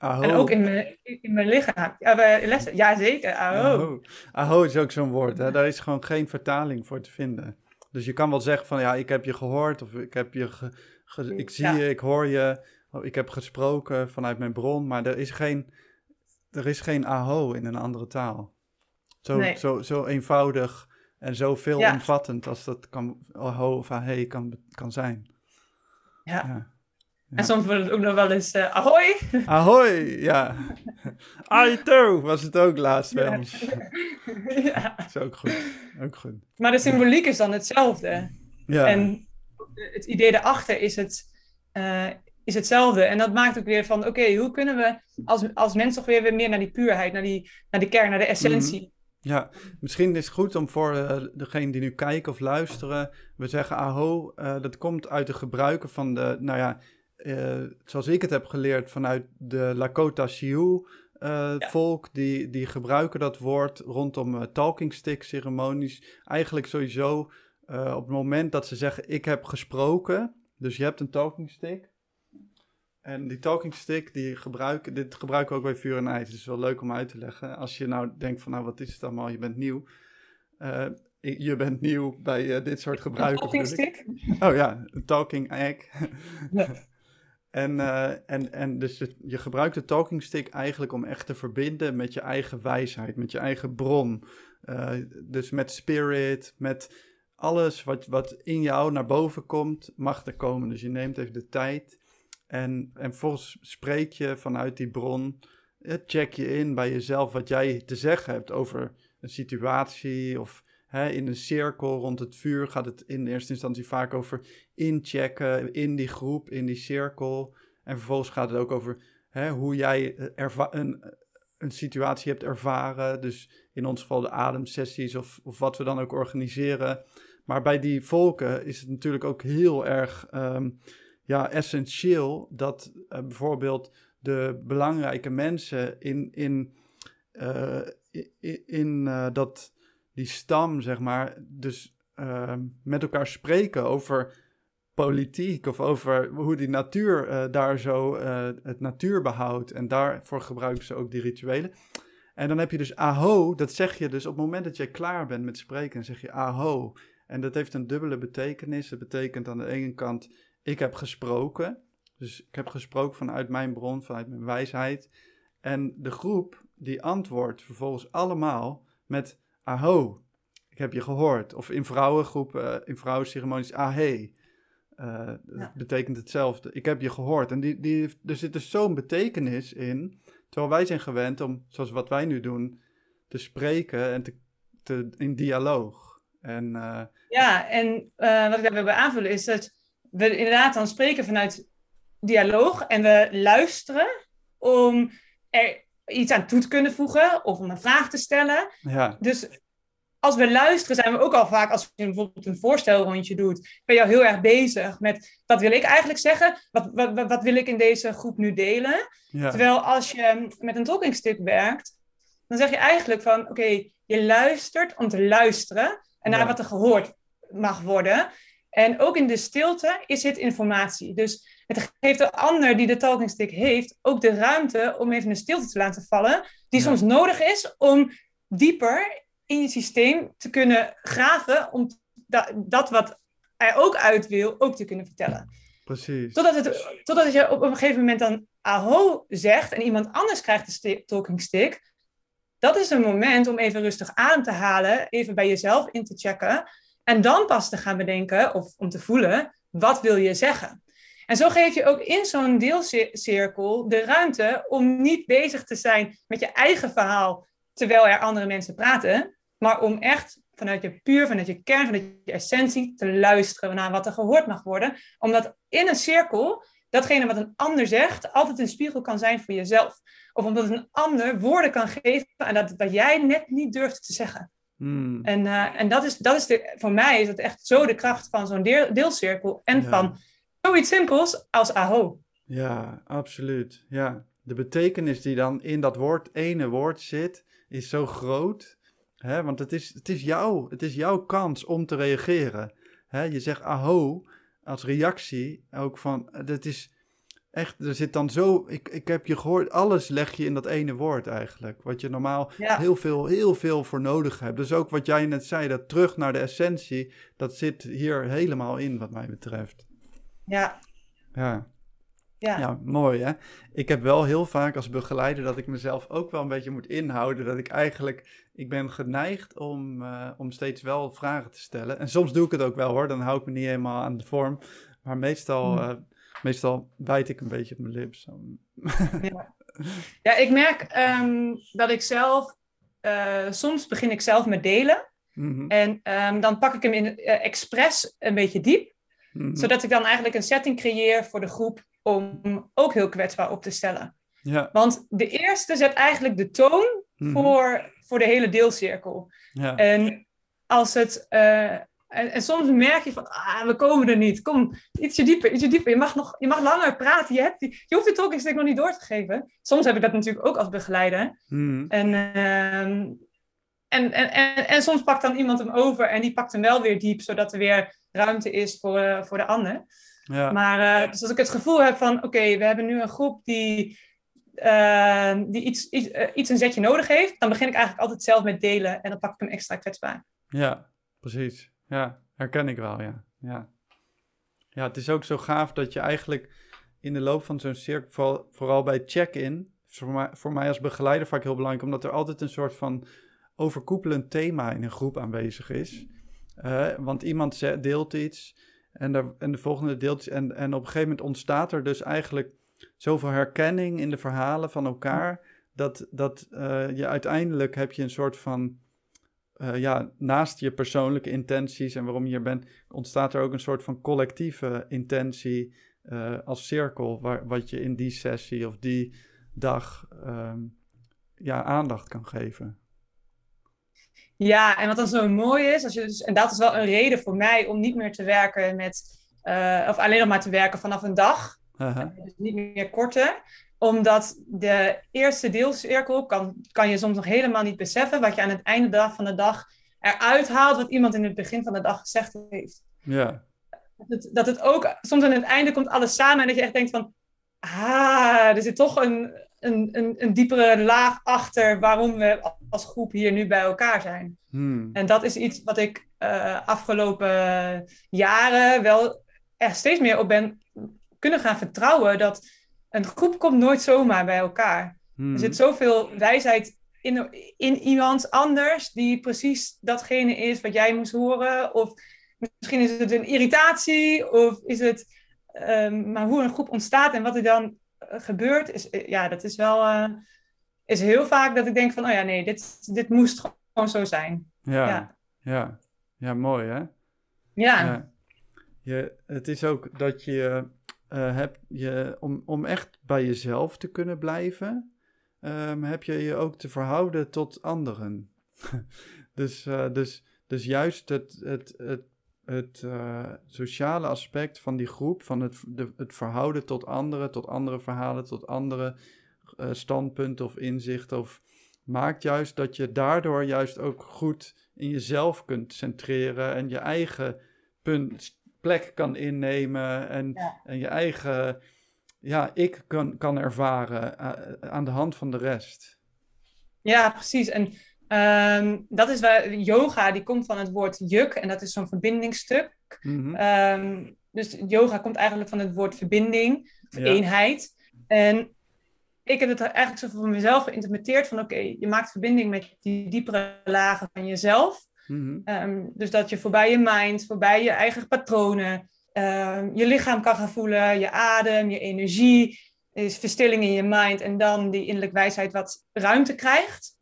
Speaker 3: Aho.
Speaker 1: En ook in mijn, in mijn lichaam. Ja, lessen. ja zeker. Aho.
Speaker 3: Aho. Aho is ook zo'n woord. Hè? Daar is gewoon geen vertaling voor te vinden. Dus je kan wel zeggen van ja, ik heb je gehoord of ik heb je ge, ge, ik zie ja. je, ik hoor je, ik heb gesproken vanuit mijn bron, maar er is geen, er is geen aho in een andere taal. Zo, nee. zo, zo eenvoudig en zo veelomvattend ja. als dat kan, aho of ahe kan, kan zijn.
Speaker 1: Ja. ja. Ja. En soms wordt het ook nog wel eens uh, ahoy.
Speaker 3: Ahoy, ja. Aito was het ook laatst bij ons. ja. Dat is ook goed. ook goed.
Speaker 1: Maar de symboliek is dan hetzelfde.
Speaker 3: Ja.
Speaker 1: En het idee daarachter is, het, uh, is hetzelfde. En dat maakt ook weer van, oké, okay, hoe kunnen we als, als mens toch weer, weer meer naar die puurheid, naar die, naar die kern, naar de essentie. Mm-hmm.
Speaker 3: Ja, misschien is het goed om voor uh, degene die nu kijken of luisteren, we zeggen aho, uh, dat komt uit de gebruiken van de, nou ja, uh, zoals ik het heb geleerd vanuit de Lakota Sioux uh, ja. volk, die, die gebruiken dat woord rondom uh, talking stick ceremonies. Eigenlijk sowieso op het moment dat ze zeggen ik heb gesproken, dus je hebt een talking stick. En die talking stick, die gebruiken, dit gebruiken we ook bij vuur en ijs. Het is wel leuk om uit te leggen. Als je nou denkt van, nou, wat is het allemaal? Je bent nieuw. Uh, je bent nieuw bij uh, dit soort gebruiken.
Speaker 1: Talking stick?
Speaker 3: Oh ja, een talking egg. en, uh, en, en dus je gebruikt de talking stick eigenlijk om echt te verbinden met je eigen wijsheid, met je eigen bron. dus met spirit, met alles wat, wat in jou naar boven komt, mag er komen. Dus je neemt even de tijd en, en vervolgens spreek je vanuit die bron. Check je in bij jezelf wat jij te zeggen hebt over een situatie of in een cirkel rond het vuur gaat het in eerste instantie vaak over inchecken in die groep, in die cirkel. En vervolgens gaat het ook over hoe jij een, een situatie hebt ervaren. Dus in ons geval de ademsessies of, of wat we dan ook organiseren. Maar bij die volken is het natuurlijk ook heel erg um, ja, essentieel dat uh, bijvoorbeeld de belangrijke mensen in, in, uh, in, dat, die stam, zeg maar, dus ehm, met elkaar spreken over politiek of over hoe die natuur daar zo het natuurbehoud en daarvoor gebruiken ze ook die rituelen. En dan heb je dus aho, dat zeg je dus op het moment dat jij klaar bent met spreken, zeg je aho. En dat heeft een dubbele betekenis. Het betekent aan de ene kant, ik heb gesproken. Dus ik heb gesproken vanuit mijn bron, vanuit mijn wijsheid. En de groep die antwoordt vervolgens allemaal met aho, ik heb je gehoord. Of in vrouwengroepen, in vrouwenceremonies, ahe. Uh, dat betekent hetzelfde. Ik heb je gehoord. En die, die, er zit dus zo'n betekenis in. Terwijl wij zijn gewend om, zoals wat wij nu doen, te spreken en te, te, in dialoog. En, uh...
Speaker 1: Ja, en uh, wat ik daar wil aanvullen is dat we inderdaad dan spreken vanuit dialoog en we luisteren om er iets aan toe te kunnen voegen of om een vraag te stellen.
Speaker 3: Ja.
Speaker 1: Dus als we luisteren, zijn we ook al vaak, als je bijvoorbeeld een voorstelrondje doet, ben je al heel erg bezig met wat wil ik eigenlijk zeggen? Wat, wat, wat wil ik in deze groep nu delen? Ja. Terwijl als je met een talking stick werkt, dan zeg je eigenlijk van oké, je luistert om te luisteren en naar wat er gehoord mag worden. En ook in de stilte is het informatie. Dus het geeft de ander die de talking stick heeft ook de ruimte om even een stilte te laten vallen, die soms nodig is om dieper in je systeem te kunnen graven, om dat, dat wat hij ook uit wil, ook te kunnen vertellen.
Speaker 3: Precies.
Speaker 1: Totdat, het, totdat je op een gegeven moment dan aho zegt en iemand anders krijgt de talking stick, dat is een moment om even rustig adem te halen, even bij jezelf in te checken. En dan pas te gaan bedenken of om te voelen, wat wil je zeggen? En zo geef je ook in zo'n deelcirkel de ruimte om niet bezig te zijn met je eigen verhaal terwijl er andere mensen praten, maar om echt vanuit je puur, vanuit je kern, vanuit je essentie te luisteren naar wat er gehoord mag worden. Omdat in een cirkel datgene wat een ander zegt altijd een spiegel kan zijn voor jezelf. Of omdat een ander woorden kan geven aan dat wat jij net niet durft te zeggen.
Speaker 3: Hmm.
Speaker 1: En, uh, en dat is, dat is de, voor mij is het echt zo de kracht van zo'n deel, deelcirkel en van zoiets simpels als aho.
Speaker 3: Ja, absoluut. Ja. De betekenis die dan in dat woord, ene woord zit, is zo groot. Hè? Want het is, het, is jou, het is jouw kans om te reageren. Hè? Je zegt aho, als reactie ook van, dat is echt, er zit dan zo, ik, ik heb je gehoord, alles leg je in dat ene woord eigenlijk. Wat je normaal heel, veel, heel veel voor nodig hebt. Dus ook wat jij net zei, dat terug naar de essentie, dat zit hier helemaal in wat mij betreft.
Speaker 1: Ja.
Speaker 3: Ja. Ja. ja, mooi hè. Ik heb wel heel vaak als begeleider dat ik mezelf ook wel een beetje moet inhouden. Dat ik eigenlijk, ik ben geneigd om, uh, om steeds wel vragen te stellen. En soms doe ik het ook wel hoor, dan hou ik me niet helemaal aan de vorm. Maar meestal, uh, meestal bijt ik een beetje op mijn lip. Zo.
Speaker 1: Ja. ja, ik merk um, dat ik zelf, uh, soms begin ik zelf met delen.
Speaker 3: Mm -hmm.
Speaker 1: En um, dan pak ik hem in expres een beetje diep. Mm -hmm. Zodat ik dan eigenlijk een setting creëer voor de groep om ook heel kwetsbaar op te stellen.
Speaker 3: Ja.
Speaker 1: Want de eerste zet eigenlijk de toon
Speaker 3: Mhm.
Speaker 1: voor, voor de hele deelcirkel.
Speaker 3: Ja.
Speaker 1: En als het. eh, en, en soms merk je van, ah, we komen er niet. Kom, ietsje dieper, ietsje dieper. Je mag, nog, je mag langer praten. Je, hebt die, je hoeft de talking nog niet door te geven. Soms heb ik dat natuurlijk ook als begeleider.
Speaker 3: Mhm.
Speaker 1: En, ehm, en, en, en, en soms pakt dan iemand hem over en die pakt hem wel weer diep, zodat er weer ruimte is voor, eh, voor de ander.
Speaker 3: Ja.
Speaker 1: Maar uh, dus als ik het gevoel heb van, oké, we hebben nu een groep die, uh, die iets, iets, uh, iets een zetje nodig heeft, dan begin ik eigenlijk altijd zelf met delen en dan pak ik hem extra kwetsbaar.
Speaker 3: Ja, precies. Ja, herken ik wel, ja. Ja, ja het is ook zo gaaf dat je eigenlijk in de loop van zo'n cirkel, vooral, vooral bij check-in, voor mij, voor mij als begeleider vaak heel belangrijk, omdat er altijd een soort van overkoepelend thema in een groep aanwezig is. Want iemand deelt iets en de, en de volgende deelt en, en op een gegeven moment ontstaat er dus eigenlijk zoveel herkenning in de verhalen van elkaar, dat, dat uh, je uiteindelijk heb je een soort van, uh, ja, naast je persoonlijke intenties en waarom je hier bent, ontstaat er ook een soort van collectieve intentie uh, als cirkel, waar, wat je in die sessie of die dag um, ja, aandacht kan geven.
Speaker 1: Ja, en wat dan zo mooi is, als je dus, en dat is wel een reden voor mij om niet meer te werken met, uh, of alleen nog maar te werken vanaf een dag. Uh-huh. Dus niet meer korter. Omdat de eerste deelcirkel kan, kan je soms nog helemaal niet beseffen wat je aan het einde van de dag eruit haalt wat iemand in het begin van de dag gezegd heeft.
Speaker 3: Ja.
Speaker 1: Dat het, dat het ook, soms aan het einde komt alles samen en dat je echt denkt van, ah, er zit toch een, een, een, een diepere laag achter waarom we als groep hier nu bij elkaar zijn.
Speaker 3: Hmm.
Speaker 1: En dat is iets wat ik uh, afgelopen jaren wel er steeds meer op ben kunnen gaan vertrouwen. Dat een groep komt nooit zomaar bij elkaar.
Speaker 3: Hmm.
Speaker 1: Er zit zoveel wijsheid in, in iemand anders die precies datgene is wat jij moest horen. Of misschien is het een irritatie of is het... Um, maar hoe een groep ontstaat en wat er dan gebeurt, is, ja, dat is wel uh, is heel vaak dat ik denk van, oh ja, nee, dit, dit moest gewoon zo zijn.
Speaker 3: Ja, ja, ja. ja mooi hè?
Speaker 1: Ja.
Speaker 3: ja. Je, het is ook dat je uh, hebt, je, om, om echt bij jezelf te kunnen blijven, um, heb je je ook te verhouden tot anderen. dus, uh, dus, dus juist het, het, het het uh, sociale aspect van die groep, van het, de, het verhouden tot anderen, tot andere verhalen, tot andere uh, standpunten of inzichten, of maakt juist dat je daardoor juist ook goed in jezelf kunt centreren en je eigen punt, plek kan innemen en,
Speaker 1: ja.
Speaker 3: en je eigen ja, ik kan, kan ervaren uh, aan de hand van de rest.
Speaker 1: Ja, precies. En Um, dat is waar yoga, die komt van het woord juk en dat is zo'n verbindingsstuk.
Speaker 3: Mm-hmm.
Speaker 1: Um, dus yoga komt eigenlijk van het woord verbinding, of
Speaker 3: Ja.
Speaker 1: eenheid. En ik heb het eigenlijk zo voor mezelf geïnterpreteerd van oké, je maakt verbinding met die diepere lagen van jezelf.
Speaker 3: Mhm.
Speaker 1: Ehm, dus dat je voorbij je mind, voorbij je eigen patronen, ehm, je lichaam kan gaan voelen, je adem, je energie, is verstilling in je mind en dan die innerlijke wijsheid wat ruimte krijgt.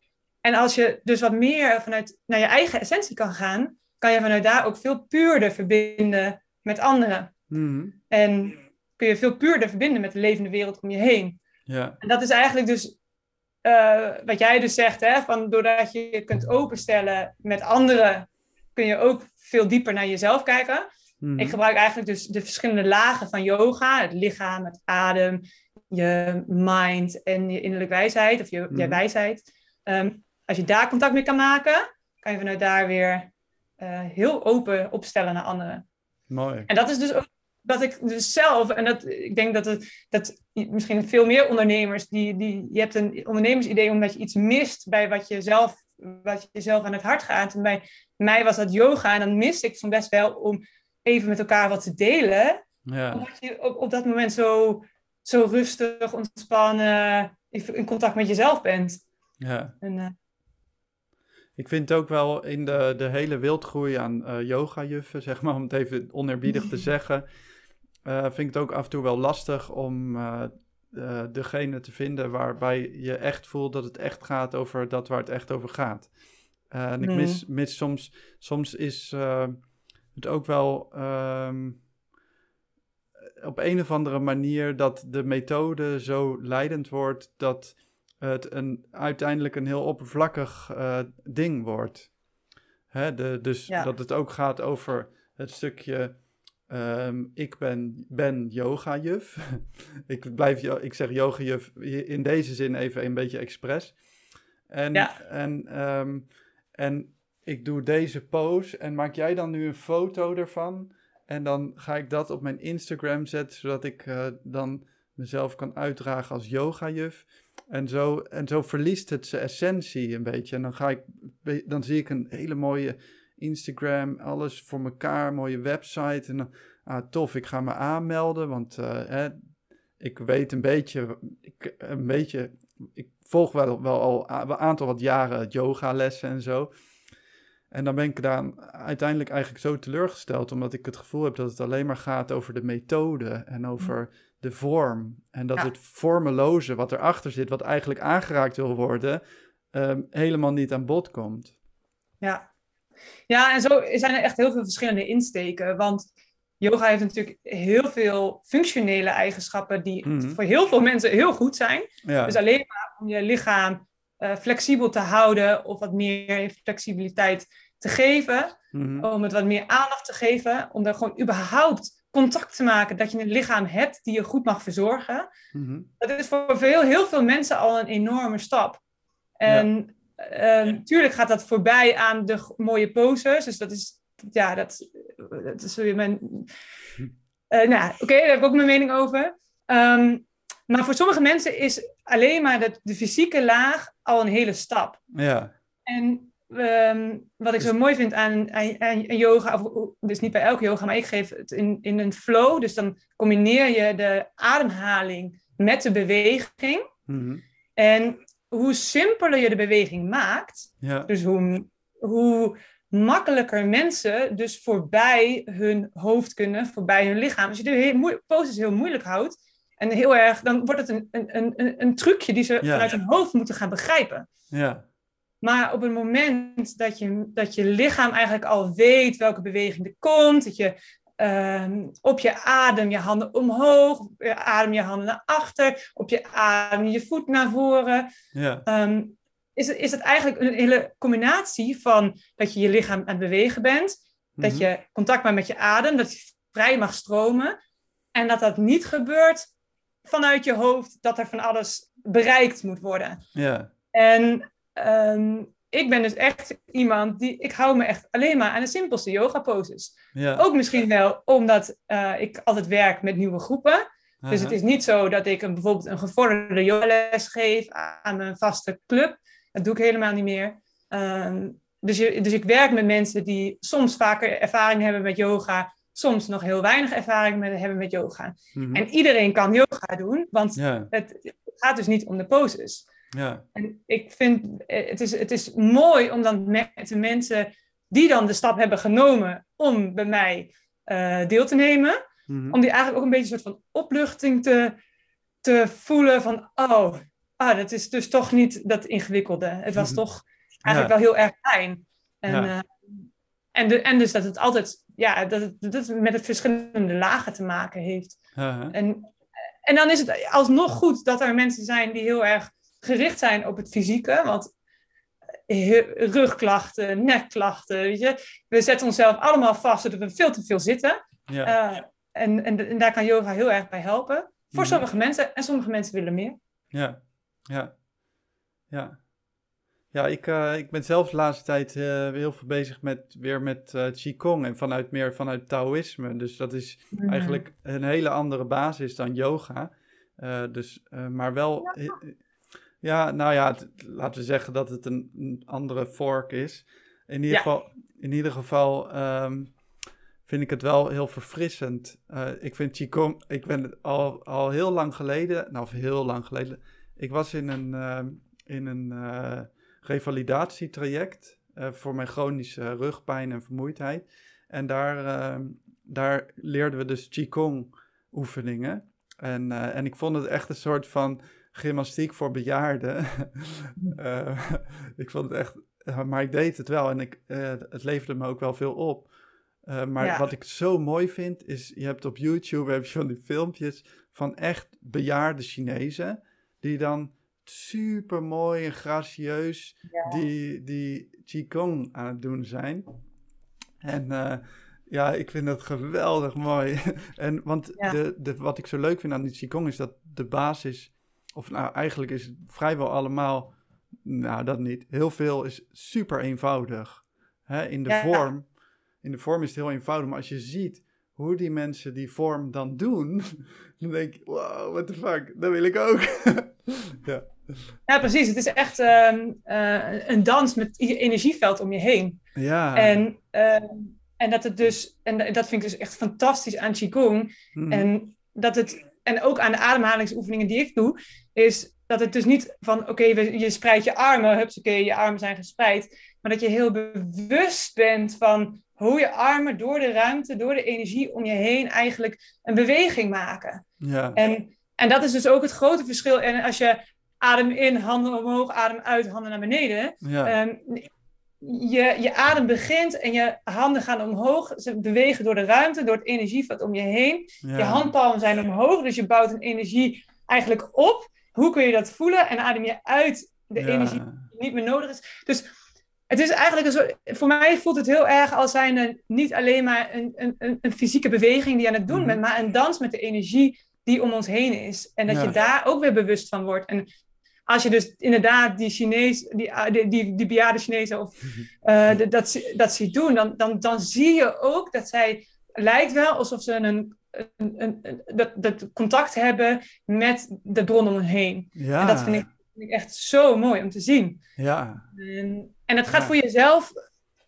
Speaker 1: En als je dus wat meer vanuit naar je eigen essentie kan gaan, kan je vanuit daar ook veel puurder verbinden met anderen.
Speaker 3: Mhm.
Speaker 1: En kun je veel puurder verbinden met de levende wereld om je heen.
Speaker 3: Ja,
Speaker 1: En dat is eigenlijk dus eh, wat jij dus zegt, hè, van doordat je je kunt openstellen met anderen, kun je ook veel dieper naar jezelf kijken.
Speaker 3: Mhm.
Speaker 1: Ik gebruik eigenlijk dus de verschillende lagen van yoga, het lichaam, het adem, je mind en je innerlijke wijsheid, of je, je
Speaker 3: Mhm.
Speaker 1: wijsheid. Ehm, als je daar contact mee kan maken, kan je vanuit daar weer eh, heel open opstellen naar anderen.
Speaker 3: mooi.
Speaker 1: En dat is dus ook dat ik dus zelf, en dat, ik denk dat het dat misschien veel meer ondernemers, die, die, je hebt een ondernemersidee omdat je iets mist bij wat je zelf, wat je zelf aan het hart gaat. En bij mij was dat yoga en dan miste ik soms best wel om even met elkaar wat te delen.
Speaker 3: Ja,
Speaker 1: Omdat je op, op dat moment zo, zo rustig, ontspannen, in contact met jezelf bent.
Speaker 3: ja.
Speaker 1: En, eh,
Speaker 3: Ik vind ook wel in de, de hele wildgroei aan eh yoga-juffen, zeg maar, om het even oneerbiedig te zeggen, eh, vind ik het ook af en toe wel lastig om eh, degene te vinden waarbij je echt voelt dat het echt gaat over dat waar het echt over gaat. En ik mis, mis soms, soms is het ook wel ehm, op een of andere manier dat de methode zo leidend wordt dat het een, uiteindelijk een heel oppervlakkig eh, ding wordt. Hè, de, dus
Speaker 1: Ja.
Speaker 3: dat het ook gaat over het stukje. ehm, ik ben, ben yoga-juf. ik, blijf, ik zeg yoga-juf in deze zin even een beetje expres. En,
Speaker 1: Ja.
Speaker 3: en, ehm, en ik doe deze pose en maak jij dan nu een foto ervan? En dan ga ik dat op mijn Instagram zetten, zodat ik eh, dan mezelf kan uitdragen als yogajuf. En zo, en zo verliest het zijn essentie een beetje. En dan, ga ik, dan zie ik een hele mooie Instagram, alles voor elkaar, mooie website. En ah, tof, ik ga me aanmelden, want eh, hè, ik weet een beetje, ik, een beetje, ik volg wel, wel al een aantal wat jaren yogalessen en zo. En dan ben ik daar uiteindelijk eigenlijk zo teleurgesteld, omdat ik het gevoel heb dat het alleen maar gaat over de methode en over de vorm. En dat het vormeloze wat erachter zit, wat eigenlijk aangeraakt wil worden, um, helemaal niet aan bod komt.
Speaker 1: Ja. ja, en zo zijn er echt heel veel verschillende insteken. Want yoga heeft natuurlijk heel veel functionele eigenschappen die mhm. voor heel veel mensen heel goed zijn. Dus alleen maar om je lichaam uh, flexibel te houden of wat meer flexibiliteit te geven, mhm. om het wat meer aandacht te geven, om er gewoon überhaupt contact te maken dat je een lichaam hebt die je goed mag verzorgen. Mhm. Dat is voor heel, heel veel mensen al een enorme stap. En natuurlijk ehm, gaat dat voorbij aan de mooie poses. Dus dat is, ja, dat, dat is weer mijn. Uh, nou, oké, daar heb ik ook mijn mening over. Um, maar voor sommige mensen is alleen maar de, de fysieke laag al een hele stap.
Speaker 3: Ja.
Speaker 1: En um, wat ik zo mooi vind aan, aan, aan, yoga, of, dus niet bij elke yoga, maar ik geef het in, in een flow. Dus dan combineer je de ademhaling met de beweging.
Speaker 3: Mm
Speaker 1: En hoe simpeler je de beweging maakt,
Speaker 3: ja.
Speaker 1: dus hoe, hoe makkelijker mensen dus voorbij hun hoofd kunnen, voorbij hun lichaam. Als je de poses heel moeilijk houdt, en heel erg, dan wordt het een, een, een, een trucje die ze vanuit hun hoofd moeten gaan begrijpen.
Speaker 3: Ja.
Speaker 1: Maar op het moment dat je, dat je lichaam eigenlijk al weet welke beweging er komt, dat je uh, op je adem je handen omhoog, op je adem je handen naar achter, op je adem je voet naar voren.
Speaker 3: Ja.
Speaker 1: Um, is, het, is het eigenlijk een hele combinatie van dat je je lichaam aan het bewegen bent, dat mhm. je contact maakt met je adem, dat je vrij mag stromen. En dat dat niet gebeurt vanuit je hoofd dat er van alles bereikt moet worden.
Speaker 3: Ja.
Speaker 1: En ehm, ik ben dus echt iemand die, ik hou me echt alleen maar aan de simpelste yoga poses.
Speaker 3: Ja.
Speaker 1: Ook misschien wel omdat uh, ik altijd werk met nieuwe groepen. Dus het is niet zo dat ik een, bijvoorbeeld een gevorderde yogales geef aan een vaste club. Dat doe ik helemaal niet meer. Um, dus, je, dus ik werk met mensen die soms vaker ervaring hebben met yoga, soms nog heel weinig ervaring met, hebben met yoga. Mhm. En iedereen kan yoga doen, want het, gaat dus niet om de poses.
Speaker 3: Ja.
Speaker 1: En ik vind het is, het is mooi om dan met de mensen die dan de stap hebben genomen om bij mij uh, deel te nemen,
Speaker 3: mhm.
Speaker 1: om die eigenlijk ook een beetje een soort van opluchting te, te voelen van, oh, ah, dat is dus toch niet dat ingewikkelde. Het was mhm. toch eigenlijk wel heel erg fijn. En, ja. uh, en, de, en dus dat het altijd ja, dat, het, dat het met het verschillende lagen te maken heeft. En, en dan is het alsnog goed dat er mensen zijn die heel erg gericht zijn op het fysieke. Want eh, rugklachten, nekklachten, weet je. We zetten onszelf allemaal vast zodat we veel te veel zitten.
Speaker 3: Ja.
Speaker 1: Uh, en, en, en, daar kan yoga heel erg bij helpen. Voor
Speaker 3: Mhm.
Speaker 1: sommige mensen. En sommige mensen willen meer.
Speaker 3: Ja, ja, ja. Ja, ik, eh, ik ben zelf de laatste tijd eh, heel veel bezig met, weer met eh, Qigong en vanuit meer vanuit Taoïsme. Dus dat is
Speaker 1: Mhm.
Speaker 3: eigenlijk een hele andere basis dan yoga. Eh, dus, eh, maar wel, eh, ja, nou ja, het- laten we zeggen dat het een, een andere vork is. In ieder
Speaker 1: Ja.
Speaker 3: geval, in ieder geval ehm, vind ik het wel heel verfrissend. Eh, ik vind Qigong, ik ben al, al heel lang geleden, nou of heel lang geleden, ik was in een, ehm, in een eh, revalidatietraject eh, voor mijn chronische rugpijn en vermoeidheid. En daar, ehm, daar leerden we dus Qigong oefeningen. En, en ik vond het echt een soort van gymnastiek voor bejaarden. Eh, ik vond het echt, eh, maar ik deed het wel en ik, eh, het leverde me ook wel veel op. Maar
Speaker 1: Ja.
Speaker 3: wat ik zo mooi vind, is je hebt op YouTube heb je van die filmpjes van echt bejaarde Chinezen, die dan super mooi en gracieus
Speaker 1: Ja.
Speaker 3: die, die Qigong aan het doen zijn. En ja, ik vind dat geweldig mooi. en want
Speaker 1: Ja.
Speaker 3: de, de, wat ik zo leuk vind aan die Qigong is dat de basis, of nou eigenlijk is het vrijwel allemaal, nou dat niet, heel veel is super eenvoudig. Hè, in de
Speaker 1: Ja.
Speaker 3: vorm, in de vorm is het heel eenvoudig, maar als je ziet hoe die mensen die vorm dan doen, dan denk ik, wow, what the fuck, dat wil ik ook. ja.
Speaker 1: ja, precies. Het is echt ehm, eh, een dans met energieveld om je heen.
Speaker 3: Ja.
Speaker 1: En, ehm, en dat het dus, en dat vind ik dus echt fantastisch aan Qigong.
Speaker 3: Mhm.
Speaker 1: En, dat het, en ook aan de ademhalingsoefeningen die ik doe, is dat het dus niet van, oké, je spreidt je armen, oké, je armen zijn gespreid. Maar dat je heel bewust bent van hoe je armen door de ruimte, door de energie om je heen eigenlijk een beweging maken.
Speaker 3: ja.
Speaker 1: En, en dat is dus ook het grote verschil. En als je adem in, handen omhoog, adem uit, handen naar beneden.
Speaker 3: ja.
Speaker 1: Ehm, je, je adem begint en je handen gaan omhoog. Ze bewegen door de ruimte, door het energieveld om je heen.
Speaker 3: ja.
Speaker 1: Je handpalmen zijn omhoog, dus je bouwt een energie eigenlijk op. Hoe kun je dat voelen? En adem je uit de
Speaker 3: Ja.
Speaker 1: energie die niet meer nodig is. Dus het is eigenlijk een soort, voor mij voelt het heel erg als zijn niet alleen maar een, een, een, fysieke beweging die je aan het doen
Speaker 3: Mhm.
Speaker 1: bent, maar een dans met de energie die om ons heen is. En dat
Speaker 3: Ja.
Speaker 1: je daar ook weer bewust van wordt. En als je dus inderdaad die Chinees, die, ah, die, die, die bejaarde Chinezen of de- dat, dat ziet doen, dan, dan, dan zie je ook dat zij lijkt wel alsof ze een, een, een, een- dat, dat contact hebben met de bron om hen heen.
Speaker 3: ja.
Speaker 1: En dat vind ik, vind ik echt zo mooi om te zien.
Speaker 3: Ja.
Speaker 1: En, en het gaat
Speaker 3: Ja.
Speaker 1: voor jezelf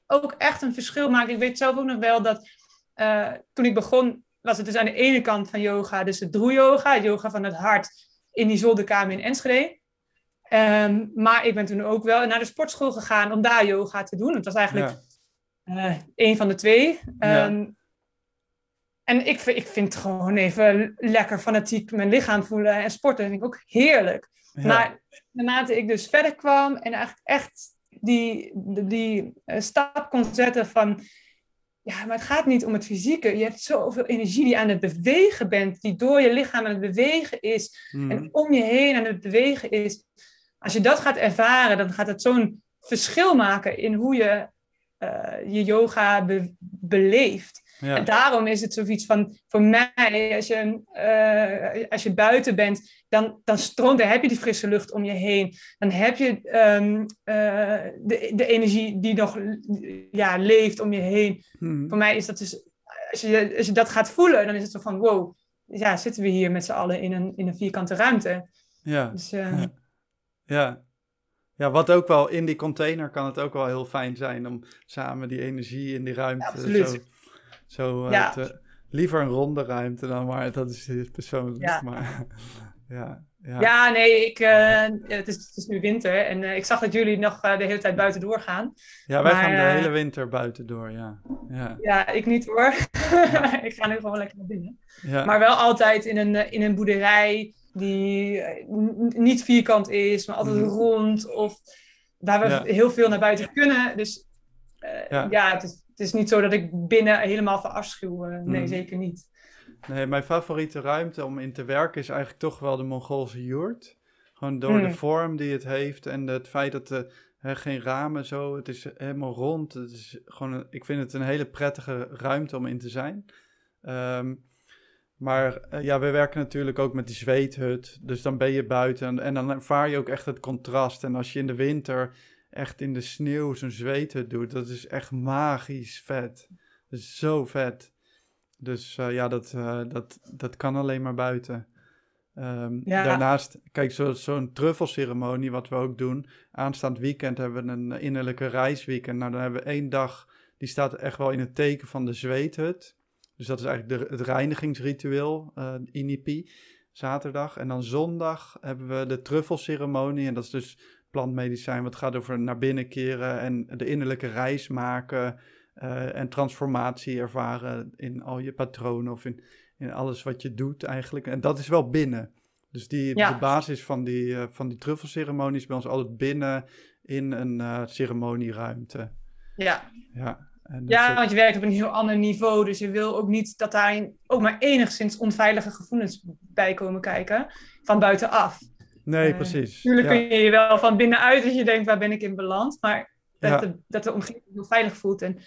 Speaker 1: ook echt een verschil maken. Ik weet zelf ook nog wel dat eh, toen ik begon, was het dus aan de ene kant van yoga, dus het droe-yoga, yoga van het hart, in die zolderkamer in Enschede. Ehm, maar ik ben toen ook wel naar de sportschool gegaan om daar yoga te doen. Het was eigenlijk
Speaker 3: Ja.
Speaker 1: eh een van de twee.
Speaker 3: Ja.
Speaker 1: En ik, vind- ik vind gewoon even lekker fanatiek mijn lichaam voelen en sporten. Dat vind ik ook heerlijk.
Speaker 3: Ja.
Speaker 1: Maar naarmate ik dus verder kwam en eigenlijk echt die, die, die, eh, stap kon zetten van... Ja, maar het gaat niet om het fysieke. Je hebt zoveel energie die aan het bewegen bent. Die door je lichaam aan het bewegen is.
Speaker 3: Mhm.
Speaker 1: En om je heen aan het bewegen is. Als je dat gaat ervaren, dan gaat het zo'n verschil maken in hoe je eh, je yoga be- beleeft.
Speaker 3: Ja.
Speaker 1: En daarom is het zoiets van, voor mij, als je, eh, als je buiten bent, dan, dan stroomt, dan heb je die frisse lucht om je heen. Dan heb je ehm, eh, de, de energie die nog ja, leeft om je heen.
Speaker 3: Mhm.
Speaker 1: Voor mij is dat dus, als je, als je dat gaat voelen, dan is het zo van, wow, ja, zitten we hier met z'n allen in een, in een vierkante ruimte.
Speaker 3: ja.
Speaker 1: Dus eh,
Speaker 3: Ja. Ja. Ja, wat ook wel in die container kan het ook wel heel fijn zijn om samen die energie in die ruimte
Speaker 1: Absoluut.
Speaker 3: zo, zo eh,
Speaker 1: Ja.
Speaker 3: te- liever een ronde ruimte dan maar dat is eh, persoonlijk.
Speaker 1: Ja.
Speaker 3: Maar, ja, ja.
Speaker 1: ja, nee, ik, eh, het, is, het is nu winter en ik zag dat jullie nog de hele tijd buiten doorgaan.
Speaker 3: Ja, wij
Speaker 1: maar,
Speaker 3: gaan de hele winter buiten door, ja. Ja,
Speaker 1: Ja, ik niet hoor. ik ga nu gewoon lekker naar binnen. Maar wel altijd in een, in een boerderij die niet vierkant is, maar altijd
Speaker 3: Mhm.
Speaker 1: rond. Of waar we heel veel naar buiten kunnen. Dus
Speaker 3: Ja.
Speaker 1: ja, het, is, het is niet zo dat ik binnen helemaal verafschuw. eh, nee,
Speaker 3: Mhm.
Speaker 1: zeker niet.
Speaker 3: Nee, mijn favoriete ruimte om in te werken is eigenlijk toch wel de Mongoolse joert. Gewoon door de
Speaker 1: Mm.
Speaker 3: vorm die het heeft en het feit dat er hè, geen ramen zo, het is helemaal rond. Het is gewoon een- ik vind het een hele prettige ruimte om in te zijn. Ehm, maar eh, ja, we werken natuurlijk ook met die zweethut. Dus dan ben je buiten en, en dan ervaar je ook echt het contrast. En als je in de winter echt in de sneeuw zo'n zweethut doet, dat is echt magisch vet. Dat is zo vet. Dus eh, ja, dat, eh, dat, dat kan alleen maar buiten. Ehm,
Speaker 1: Ja.
Speaker 3: Daarnaast, kijk, zo- zo'n truffelceremonie, wat we ook doen. Aanstaand weekend hebben we een innerlijke reisweekend. Nou, dan hebben we één dag, die staat echt wel in het teken van de zweethut. Dus dat is eigenlijk de, het reinigingsritueel, eh INIPI, zaterdag. En dan zondag hebben we de truffelceremonie. En dat is dus plantmedicijn, wat gaat over naar binnen keren en de innerlijke reis maken. eh, en transformatie ervaren in al je patronen of in, in alles wat je doet eigenlijk. En dat is wel binnen. Dus die,
Speaker 1: Ja.
Speaker 3: de basis van die, eh, van die truffelceremonie is bij ons altijd binnen in een eh, ceremonieruimte.
Speaker 1: Ja.
Speaker 3: Ja, en
Speaker 1: ja, want je werkt op een heel ander niveau. Dus je wil ook niet dat daar ook maar enigszins onveilige gevoelens bij komen kijken. Van buitenaf.
Speaker 3: Nee,
Speaker 1: eh,
Speaker 3: precies.
Speaker 1: Natuurlijk
Speaker 3: ja.
Speaker 1: kun je je wel van binnenuit dat je denkt, waar ben ik in beland? Maar dat,
Speaker 3: Ja.
Speaker 1: de, dat de omgeving heel veilig voelt. En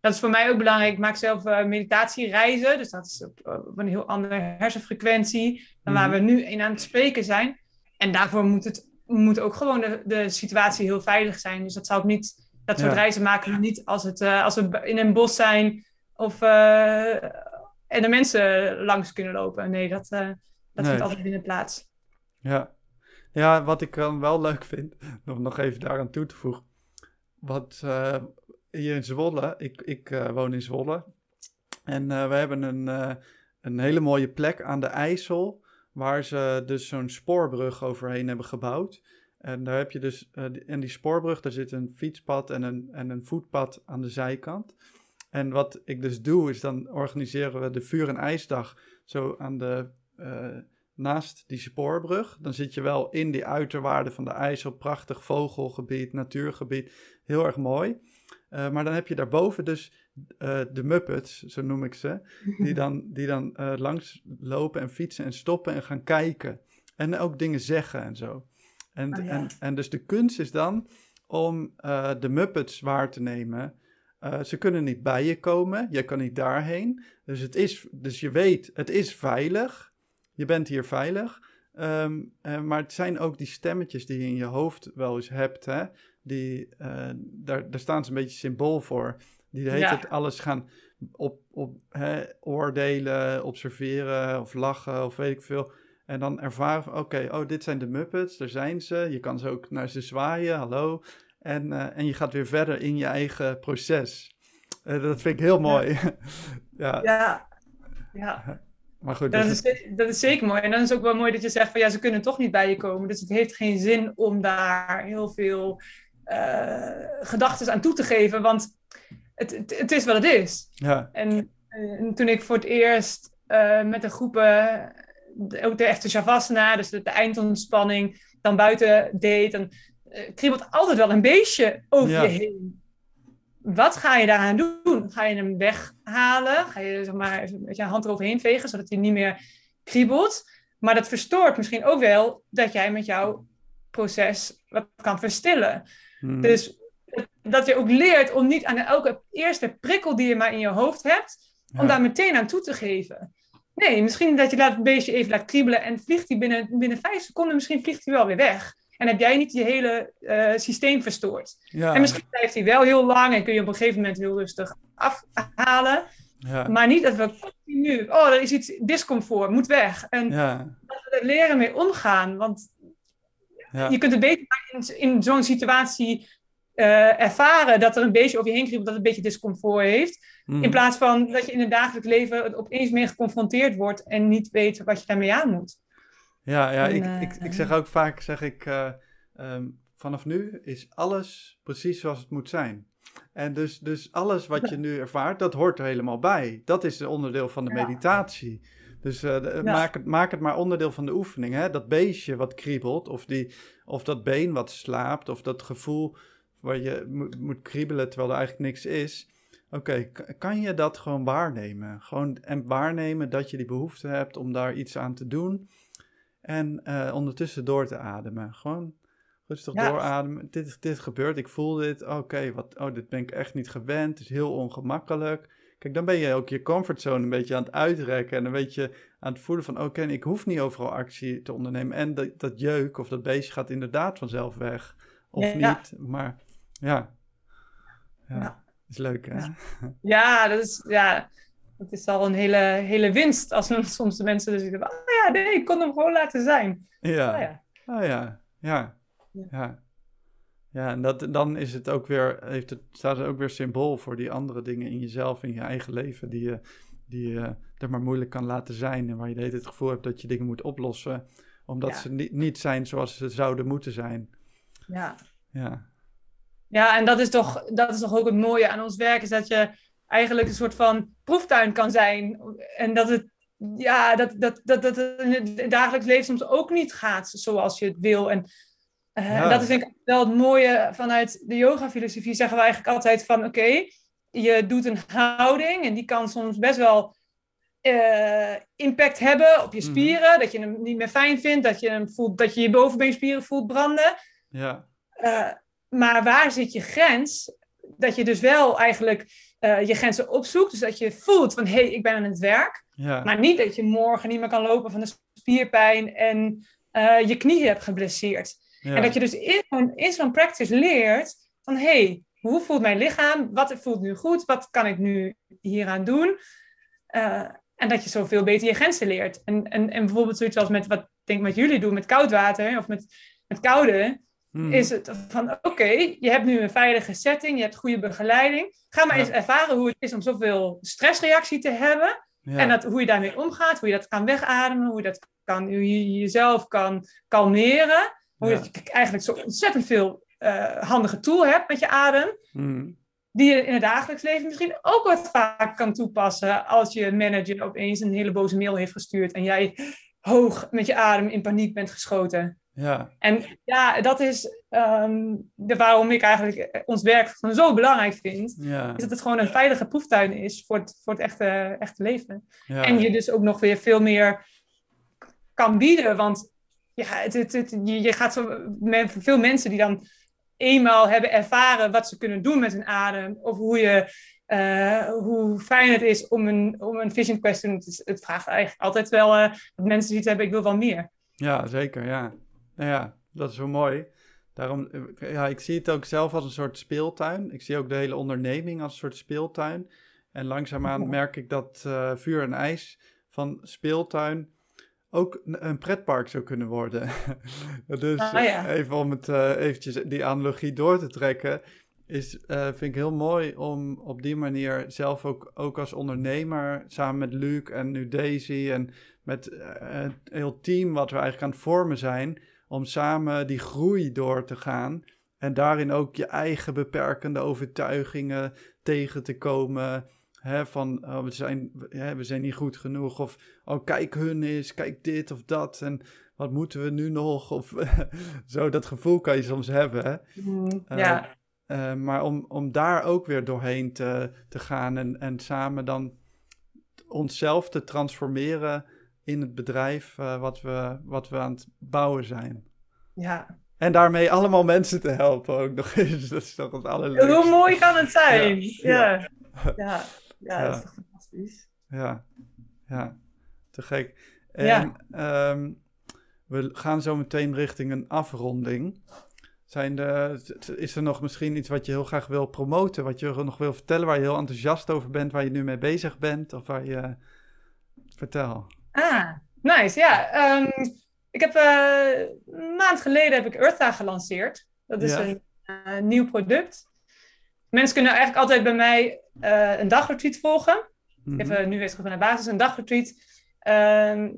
Speaker 1: dat is voor mij ook belangrijk. Ik maak zelf eh, meditatiereizen. Dus dat is op, op een heel andere hersenfrequentie dan waar
Speaker 3: Mhm.
Speaker 1: we nu in aan het spreken zijn. En daarvoor moet, het, moet ook gewoon de, de situatie heel veilig zijn. Dus dat zou ik niet... Dat soort
Speaker 3: Ja.
Speaker 1: reizen maken we niet als, het, eh, als we in een bos zijn of, eh, en de mensen langs kunnen lopen. Nee, dat, uh, dat
Speaker 3: Nee.
Speaker 1: vindt altijd binnen plaats.
Speaker 3: Ja. Ja, wat ik dan wel leuk vind, om nog even daaraan toe te voegen. Wat eh, hier in Zwolle, ik, ik eh, woon in Zwolle. En eh, we hebben een, eh, een hele mooie plek aan de IJssel, waar ze dus zo'n spoorbrug overheen hebben gebouwd. En daar heb je dus, eh, die- spoorbrug, daar zit een fietspad en een, en een voetpad aan de zijkant. En wat ik dus doe, is dan organiseren we de vuur- en ijsdag zo aan de, eh, naast die spoorbrug. Dan zit je wel in die uiterwaarden van de IJssel, prachtig vogelgebied, natuurgebied, heel erg mooi. Eh, maar dan heb je daarboven dus eh, de Muppets, zo noem ik ze, die dan, die dan eh, langs lopen en fietsen en stoppen en gaan kijken. En ook dingen zeggen en zo. En,
Speaker 1: Oh ja.
Speaker 3: en, en dus de kunst is dan om de Muppets waar te nemen. Ze kunnen niet bij je komen, je kan niet daarheen. Dus, het is, dus je weet, het is veilig. Je bent hier veilig. Ehm, eh, maar het zijn ook die stemmetjes die je in je hoofd wel eens hebt. Hè? Die, eh, daar, daar staan ze een beetje symbool voor. Die de hele
Speaker 1: Ja.
Speaker 3: tijd alles gaan op, op, hè, oordelen, observeren of lachen of weet ik veel. En dan ervaren van, oké, oh, dit zijn de Muppets, daar zijn ze. Je kan ze ook naar ze zwaaien, hallo. En, eh, en je gaat weer verder in je eigen proces. Dat vind ik heel mooi. Ja,
Speaker 1: Ja, ja.
Speaker 3: Maar goed.
Speaker 1: Dat,
Speaker 3: dus
Speaker 1: is, dat is zeker mooi. En dan is het ook wel mooi dat je zegt van ja, ze kunnen toch niet bij je komen. Dus het heeft geen zin om daar heel veel eh gedachten aan toe te geven. Want het, het, het is wat het is.
Speaker 3: ja,
Speaker 1: En, eh, toen ik voor het eerst eh, met de groepen, ook de echte Shavasana, dus de, de eindontspanning, dan buiten deed, dan kriebelt altijd wel een beestje over
Speaker 3: Ja.
Speaker 1: je heen. Wat ga je daaraan doen? Ga je hem weghalen? Ga je zeg maar, even met je hand eroverheen vegen, zodat hij niet meer kriebelt? Maar dat verstoort misschien ook wel dat jij met jouw proces wat kan verstillen.
Speaker 3: hm,
Speaker 1: Dus dat je ook leert om niet aan elke eerste prikkel die je maar in je hoofd hebt, om daar meteen aan toe te geven. Nee, misschien dat je laat het beestje even laat kriebelen en vliegt hij binnen, binnen vijf seconden, misschien vliegt hij wel weer weg. En heb jij niet je hele eh, systeem verstoord.
Speaker 3: ja,
Speaker 1: En misschien blijft hij wel heel lang en kun je op een gegeven moment heel rustig afhalen.
Speaker 3: ja,
Speaker 1: Maar niet dat we continu, oh, er is iets discomfort, moet weg. En
Speaker 3: ja,
Speaker 1: dat we er leren mee omgaan. Want je kunt het beter in, in zo'n situatie eh, ervaren dat er een beestje over je heen kriebelt dat het een beetje discomfort heeft.
Speaker 3: hm,
Speaker 1: In plaats van dat je in het dagelijks leven opeens meer geconfronteerd wordt en niet weet wat je daarmee aan moet.
Speaker 3: Ja, ja
Speaker 1: En,
Speaker 3: ik,
Speaker 1: eh,
Speaker 3: ik, ik zeg ook vaak, zeg ik, eh, ehm, vanaf nu is alles precies zoals het moet zijn. En dus, dus alles wat je nu ervaart, dat hoort er helemaal bij. Dat is een onderdeel van de
Speaker 1: Ja.
Speaker 3: meditatie. Dus eh, de-
Speaker 1: Ja.
Speaker 3: maak, het, maak het maar onderdeel van de oefening. Hè? Dat beestje wat kriebelt, of, die, of dat been wat slaapt, of dat gevoel waar je moet, moet kriebelen terwijl er eigenlijk niks is. Oké, kan je dat gewoon waarnemen? Gewoon en waarnemen dat je die behoefte hebt om daar iets aan te doen. En eh, ondertussen door te ademen. Gewoon rustig
Speaker 1: Ja.
Speaker 3: doorademen. Dit, dit gebeurt, ik voel dit. Oké, wat oh, dit ben ik echt niet gewend. Het is heel ongemakkelijk. Kijk, dan ben je ook je comfortzone een beetje aan het uitrekken. En een beetje aan het voelen van... Oké, ik hoef niet overal actie te ondernemen. En dat, dat jeuk of dat beestje gaat inderdaad vanzelf weg. Of
Speaker 1: Ja.
Speaker 3: niet. Maar ja. Ja, is leuk hè?
Speaker 1: Ja. Ja, dat is, ja, dat is al een hele, hele winst. Als soms de mensen dus zeggen, oh ja, nee, ik kon hem gewoon laten zijn.
Speaker 3: Ja.
Speaker 1: Oh ja.
Speaker 3: Oh ja, ja,
Speaker 1: Ja.
Speaker 3: ja. Ja, en dat, dan is het ook weer, heeft het, staat er ook weer symbool voor die andere dingen in jezelf, in je eigen leven, die je, die je er maar moeilijk kan laten zijn. En waar je de hele tijd het gevoel hebt dat je dingen moet oplossen, omdat
Speaker 1: Ja.
Speaker 3: ze niet, niet zijn zoals ze zouden moeten zijn.
Speaker 1: Ja.
Speaker 3: Ja,
Speaker 1: Ja, en dat is, toch, dat is toch ook het mooie aan ons werk, is dat je eigenlijk een soort van proeftuin kan zijn. En dat het, ja, dat, dat, dat, dat het in het dagelijks leven soms ook niet gaat zoals je het wil. En eh,
Speaker 3: Ja.
Speaker 1: dat is denk ik wel het mooie vanuit de yoga-filosofie. Zeggen we eigenlijk altijd van, oké, je doet een houding en die kan soms best wel eh, impact hebben op je
Speaker 3: Mhm.
Speaker 1: spieren. Dat je hem niet meer fijn vindt, dat je, hem voelt, dat je je bovenbeenspieren voelt branden.
Speaker 3: ja,
Speaker 1: Eh, maar waar zit je grens? Dat je dus wel eigenlijk eh, je grenzen opzoekt. Dus dat je voelt van, hé, hey, ik ben aan het werk.
Speaker 3: ja,
Speaker 1: Maar niet dat je morgen niet meer kan lopen van de spierpijn en eh, je knie hebt geblesseerd.
Speaker 3: ja.
Speaker 1: En dat je dus in zo'n, in zo'n practice leert van, hé, hey, hoe voelt mijn lichaam? Wat voelt nu goed? Wat kan ik nu hieraan doen? Eh, En dat je zoveel beter je grenzen leert. En, en, en bijvoorbeeld zoiets als met wat denk met jullie doen, met koud water of met, met koude.
Speaker 3: Mhm.
Speaker 1: Is het van oké, je hebt nu een veilige setting, je hebt goede begeleiding. Ga maar
Speaker 3: Ja.
Speaker 1: eens ervaren hoe het is om zoveel stressreactie te hebben.
Speaker 3: Ja.
Speaker 1: En dat, hoe je daarmee omgaat, hoe je dat kan wegademen, hoe je, dat kan, hoe je jezelf kan kalmeren. Hoe
Speaker 3: Ja.
Speaker 1: je eigenlijk zo ontzettend veel eh, handige tool hebt met je adem.
Speaker 3: Mhm.
Speaker 1: Die je in het dagelijks leven misschien ook wat vaak kan toepassen. Als je manager opeens een hele boze mail heeft gestuurd. En jij hoog met je adem in paniek bent geschoten.
Speaker 3: Ja,
Speaker 1: En ja, dat is ehm, de, waarom ik eigenlijk eh, ons werk gewoon zo belangrijk vind.
Speaker 3: ja,
Speaker 1: Is dat het gewoon een veilige proeftuin is voor het, voor het echte, echte leven.
Speaker 3: ja.
Speaker 1: En je dus ook nog weer veel meer kan bieden. Want ja, het, het, het- je, je gaat zo met veel mensen die dan eenmaal hebben ervaren wat ze kunnen doen met hun adem. Of hoe, je, eh, hoe fijn het is om een, om een vision quest te doen. Het, is- het vraagt eigenlijk altijd wel eh, dat mensen zoiets hebben, ik wil wel meer.
Speaker 3: Ja, zeker, ja. Nou ja, dat is wel mooi. Daarom, eh, ja, ik zie het ook zelf als een soort speeltuin. Ik zie ook de hele onderneming als een soort speeltuin. En langzaamaan merk ik dat eh, vuur en ijs van speeltuin ook een- pretpark zou kunnen worden. dus
Speaker 1: Ah, ja.
Speaker 3: even om het eh, eventjes die analogie door te trekken, is, vind ik heel mooi om op die manier zelf ook, ook als ondernemer, samen met Luc en nu Daisy en met het heel team wat we eigenlijk aan het vormen zijn, om samen die groei door te gaan. En daarin ook je eigen beperkende overtuigingen tegen te komen. Hè, van oh, we, zijn, hè, we zijn niet goed genoeg. Of oh, kijk hun eens, kijk dit of dat. En wat moeten we nu nog? Of zo, dat gevoel kan je soms hebben. Hè? Eh,
Speaker 1: ja,
Speaker 3: Eh, maar om, om daar ook weer doorheen te, te gaan en, en samen dan onszelf te transformeren in het bedrijf eh, wat, we, wat we aan het bouwen zijn.
Speaker 1: ja.
Speaker 3: En daarmee allemaal mensen te helpen ook nog eens. Dat is toch het allerleukste.
Speaker 1: Hoe mooi kan het zijn?
Speaker 3: Ja.
Speaker 1: Ja, ja. ja, dat is toch fantastisch.
Speaker 3: Ja, ja, te gek. En ehm, we gaan zo meteen richting een afronding. Zijn er, is er nog misschien iets wat je heel graag wil promoten, wat je nog wil vertellen, waar je heel enthousiast over bent, waar je nu mee bezig bent, of waar je... Vertel.
Speaker 1: Ah, nice. Ja, ehm, ik heb eh, een maand geleden heb ik Eartha gelanceerd. Dat is
Speaker 3: Ja.
Speaker 1: een eh, nieuw product. Mensen kunnen eigenlijk altijd bij mij eh, een dagretreat volgen.
Speaker 3: Mhm.
Speaker 1: Even nu weer terug naar de basis, een dagretreat. Ehm,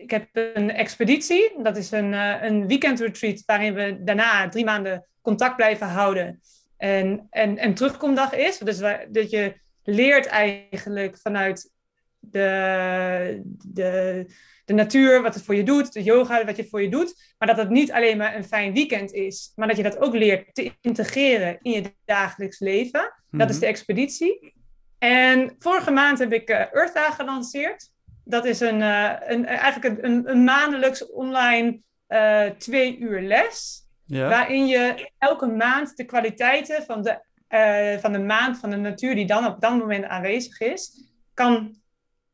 Speaker 1: ik heb een expeditie. Dat is een, een weekendretreat waarin we daarna drie maanden contact blijven houden. En, en, en terugkomdag is. Dus waar- dat je leert eigenlijk vanuit de, de, de natuur, wat het voor je doet, de yoga, wat je voor je doet. Maar dat het niet alleen maar een fijn weekend is, maar dat je dat ook leert te integreren in je dagelijks leven. Dat is
Speaker 3: Mhm.
Speaker 1: de expeditie. En vorige maand heb ik eh Eartha gelanceerd. Dat is een, eh, een, eigenlijk een, een, maandelijks online eh, twee uur les.
Speaker 3: Ja,
Speaker 1: Waarin je elke maand de kwaliteiten van de, van de maand, van de natuur die dan op dat moment aanwezig is, kan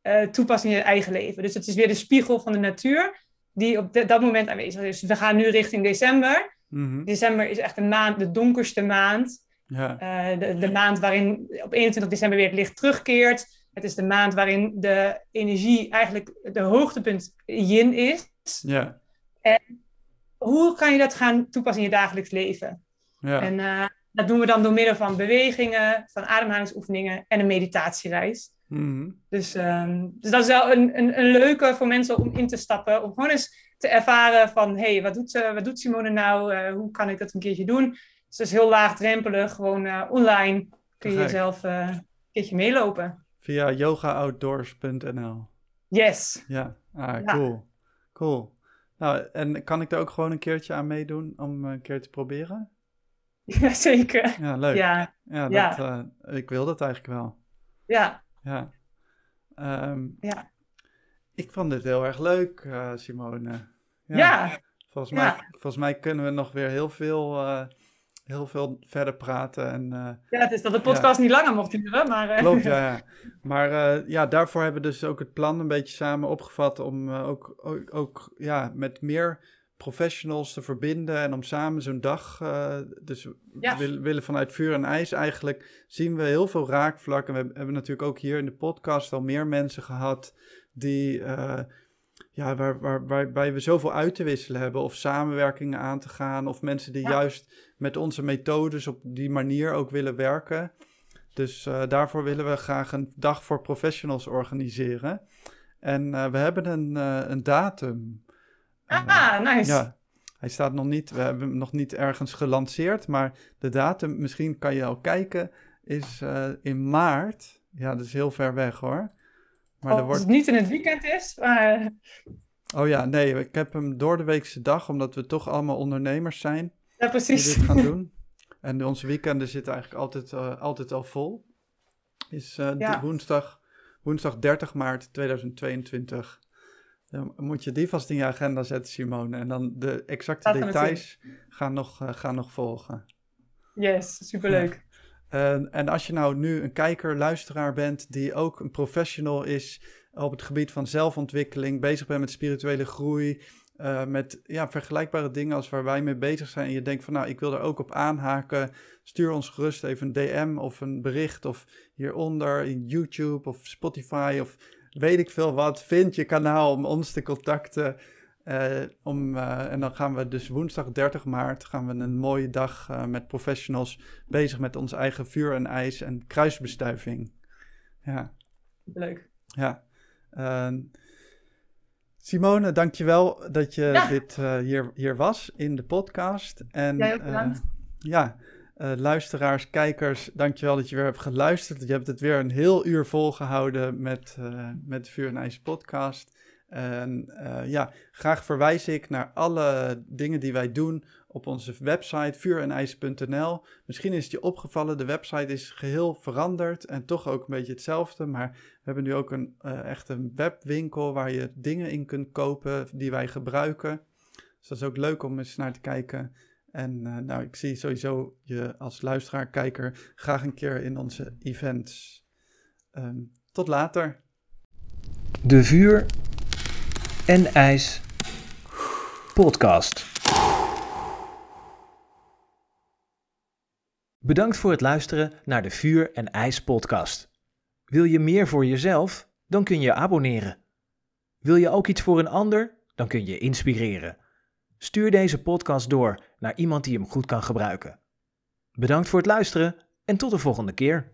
Speaker 1: eh, toepassen in je eigen leven. Dus het is weer de spiegel van de natuur die op de- dat moment aanwezig is. Dus we gaan nu richting december.
Speaker 3: Mhm.
Speaker 1: December is echt een maand, de donkerste maand.
Speaker 3: ja.
Speaker 1: Eh, de, de maand waarin op 21 december weer het licht terugkeert. Het is de maand waarin de energie eigenlijk de hoogtepunt yin is.
Speaker 3: ja,
Speaker 1: Hoe kan je dat gaan toepassen in je dagelijks leven?
Speaker 3: ja.
Speaker 1: En eh, dat doen we dan door middel van bewegingen, van ademhalingsoefeningen en een meditatiereis.
Speaker 3: Mhm.
Speaker 1: Dus, ehm, dus dat is wel een, een, een leuke voor mensen om in te stappen. Om gewoon eens te ervaren van... hé, hey, wat, doet, ze- wat doet Simone nou? Eh, hoe kan ik dat een keertje doen? Dus dat is heel laagdrempelig. Gewoon eh, online kun je
Speaker 3: Te gek.
Speaker 1: zelf eh, een keertje meelopen.
Speaker 3: Via yogaoutdoors.nl.
Speaker 1: Yes.
Speaker 3: Ja, ah,
Speaker 1: Ja.
Speaker 3: cool. Cool. Nou, en kan ik er ook gewoon een keertje aan meedoen om een keer te proberen?
Speaker 1: Jazeker.
Speaker 3: Ja, leuk. Ja,
Speaker 1: Ja,
Speaker 3: dat,
Speaker 1: ja.
Speaker 3: eh, ik wil dat eigenlijk wel.
Speaker 1: ja,
Speaker 3: Ja. Ehm,
Speaker 1: Ja.
Speaker 3: Ik vond dit heel erg leuk, eh, Simone.
Speaker 1: ja.
Speaker 3: Volgens, mij,
Speaker 1: Ja.
Speaker 3: volgens mij kunnen we nog weer heel veel, eh, heel veel verder praten. En, eh,
Speaker 1: ja, het is dat de podcast niet langer mocht duren, maar...
Speaker 3: Klopt, ja. ja. Maar ja, daarvoor hebben we dus ook het plan een beetje samen opgevat om ook, ook, ook ja, met meer professionals te verbinden en om samen zo'n dag. eh, dus
Speaker 1: Ja.
Speaker 3: willen, willen vanuit vuur en ijs eigenlijk zien we heel veel raakvlakken. We hebben, natuurlijk ook hier in de podcast al meer mensen gehad die. eh, ja, waar, waar, waarbij we zoveel uit te wisselen hebben, of samenwerkingen aan te gaan, of mensen die
Speaker 1: Ja.
Speaker 3: juist met onze methodes op die manier ook willen werken. Dus eh, daarvoor willen we graag een dag voor professionals organiseren. En we hebben een, een datum. Eh,
Speaker 1: Ah, nice.
Speaker 3: ja, hij staat nog niet, we hebben hem nog niet ergens gelanceerd, maar de datum, misschien kan je al kijken, is eh, in maart. Ja, dat is heel ver weg hoor. Maar
Speaker 1: Als
Speaker 3: wordt
Speaker 1: het niet in het weekend is, maar
Speaker 3: Oh ja, nee, ik heb hem door de weekse dag, omdat we toch allemaal ondernemers zijn
Speaker 1: ja,
Speaker 3: die
Speaker 1: precies.
Speaker 3: dit gaan doen. En onze weekenden zitten eigenlijk altijd, eh, altijd al vol. Is eh,
Speaker 1: Ja.
Speaker 3: woensdag, woensdag 30 maart 2022. Dan moet je die vast in je agenda zetten, Simone. En dan de exacte details gaan nog, eh, gaan nog volgen.
Speaker 1: Yes, superleuk.
Speaker 3: En, en als je nou nu een kijker, luisteraar bent die ook een professional is op het gebied van zelfontwikkeling, bezig bent met spirituele groei, eh, met ja, vergelijkbare dingen als waar wij mee bezig zijn en je denkt van nou, ik wil er ook op aanhaken, stuur ons gerust even een DM of een bericht of hieronder in YouTube of Spotify of weet ik veel wat. Vind je kanaal om ons te contacten. Eh, om, eh, en dan gaan we dus woensdag 30 maart gaan we een mooie dag eh, met professionals bezig met ons eigen vuur en ijs en kruisbestuiving. Ja,
Speaker 1: Leuk.
Speaker 3: ja. Ehm, Simone, dankjewel dat je
Speaker 1: Ja.
Speaker 3: dit hier, hier was in de podcast. En,
Speaker 1: Jij ook bedankt.
Speaker 3: ja, eh, luisteraars, kijkers, dankjewel dat je weer hebt geluisterd. Je hebt het weer een heel uur volgehouden met, eh, met de Vuur en IJs podcast. En eh, ja, graag verwijs ik naar alle dingen die wij doen op onze website vuurenijs.nl. Misschien is het je opgevallen, de website is geheel veranderd en toch ook een beetje hetzelfde. Maar we hebben nu ook een, echt een webwinkel waar je dingen in kunt kopen die wij gebruiken. Dus dat is ook leuk om eens naar te kijken. En eh, nou, ik zie sowieso je als luisteraar, kijker graag een keer in onze events. Ehm, tot later.
Speaker 2: De Vuur en IJs podcast. Bedankt voor het luisteren naar de Vuur en IJs podcast. Wil je meer voor jezelf? Dan kun je abonneren. Wil je ook iets voor een ander? Dan kun je inspireren. Stuur deze podcast door naar iemand die hem goed kan gebruiken. Bedankt voor het luisteren en tot de volgende keer.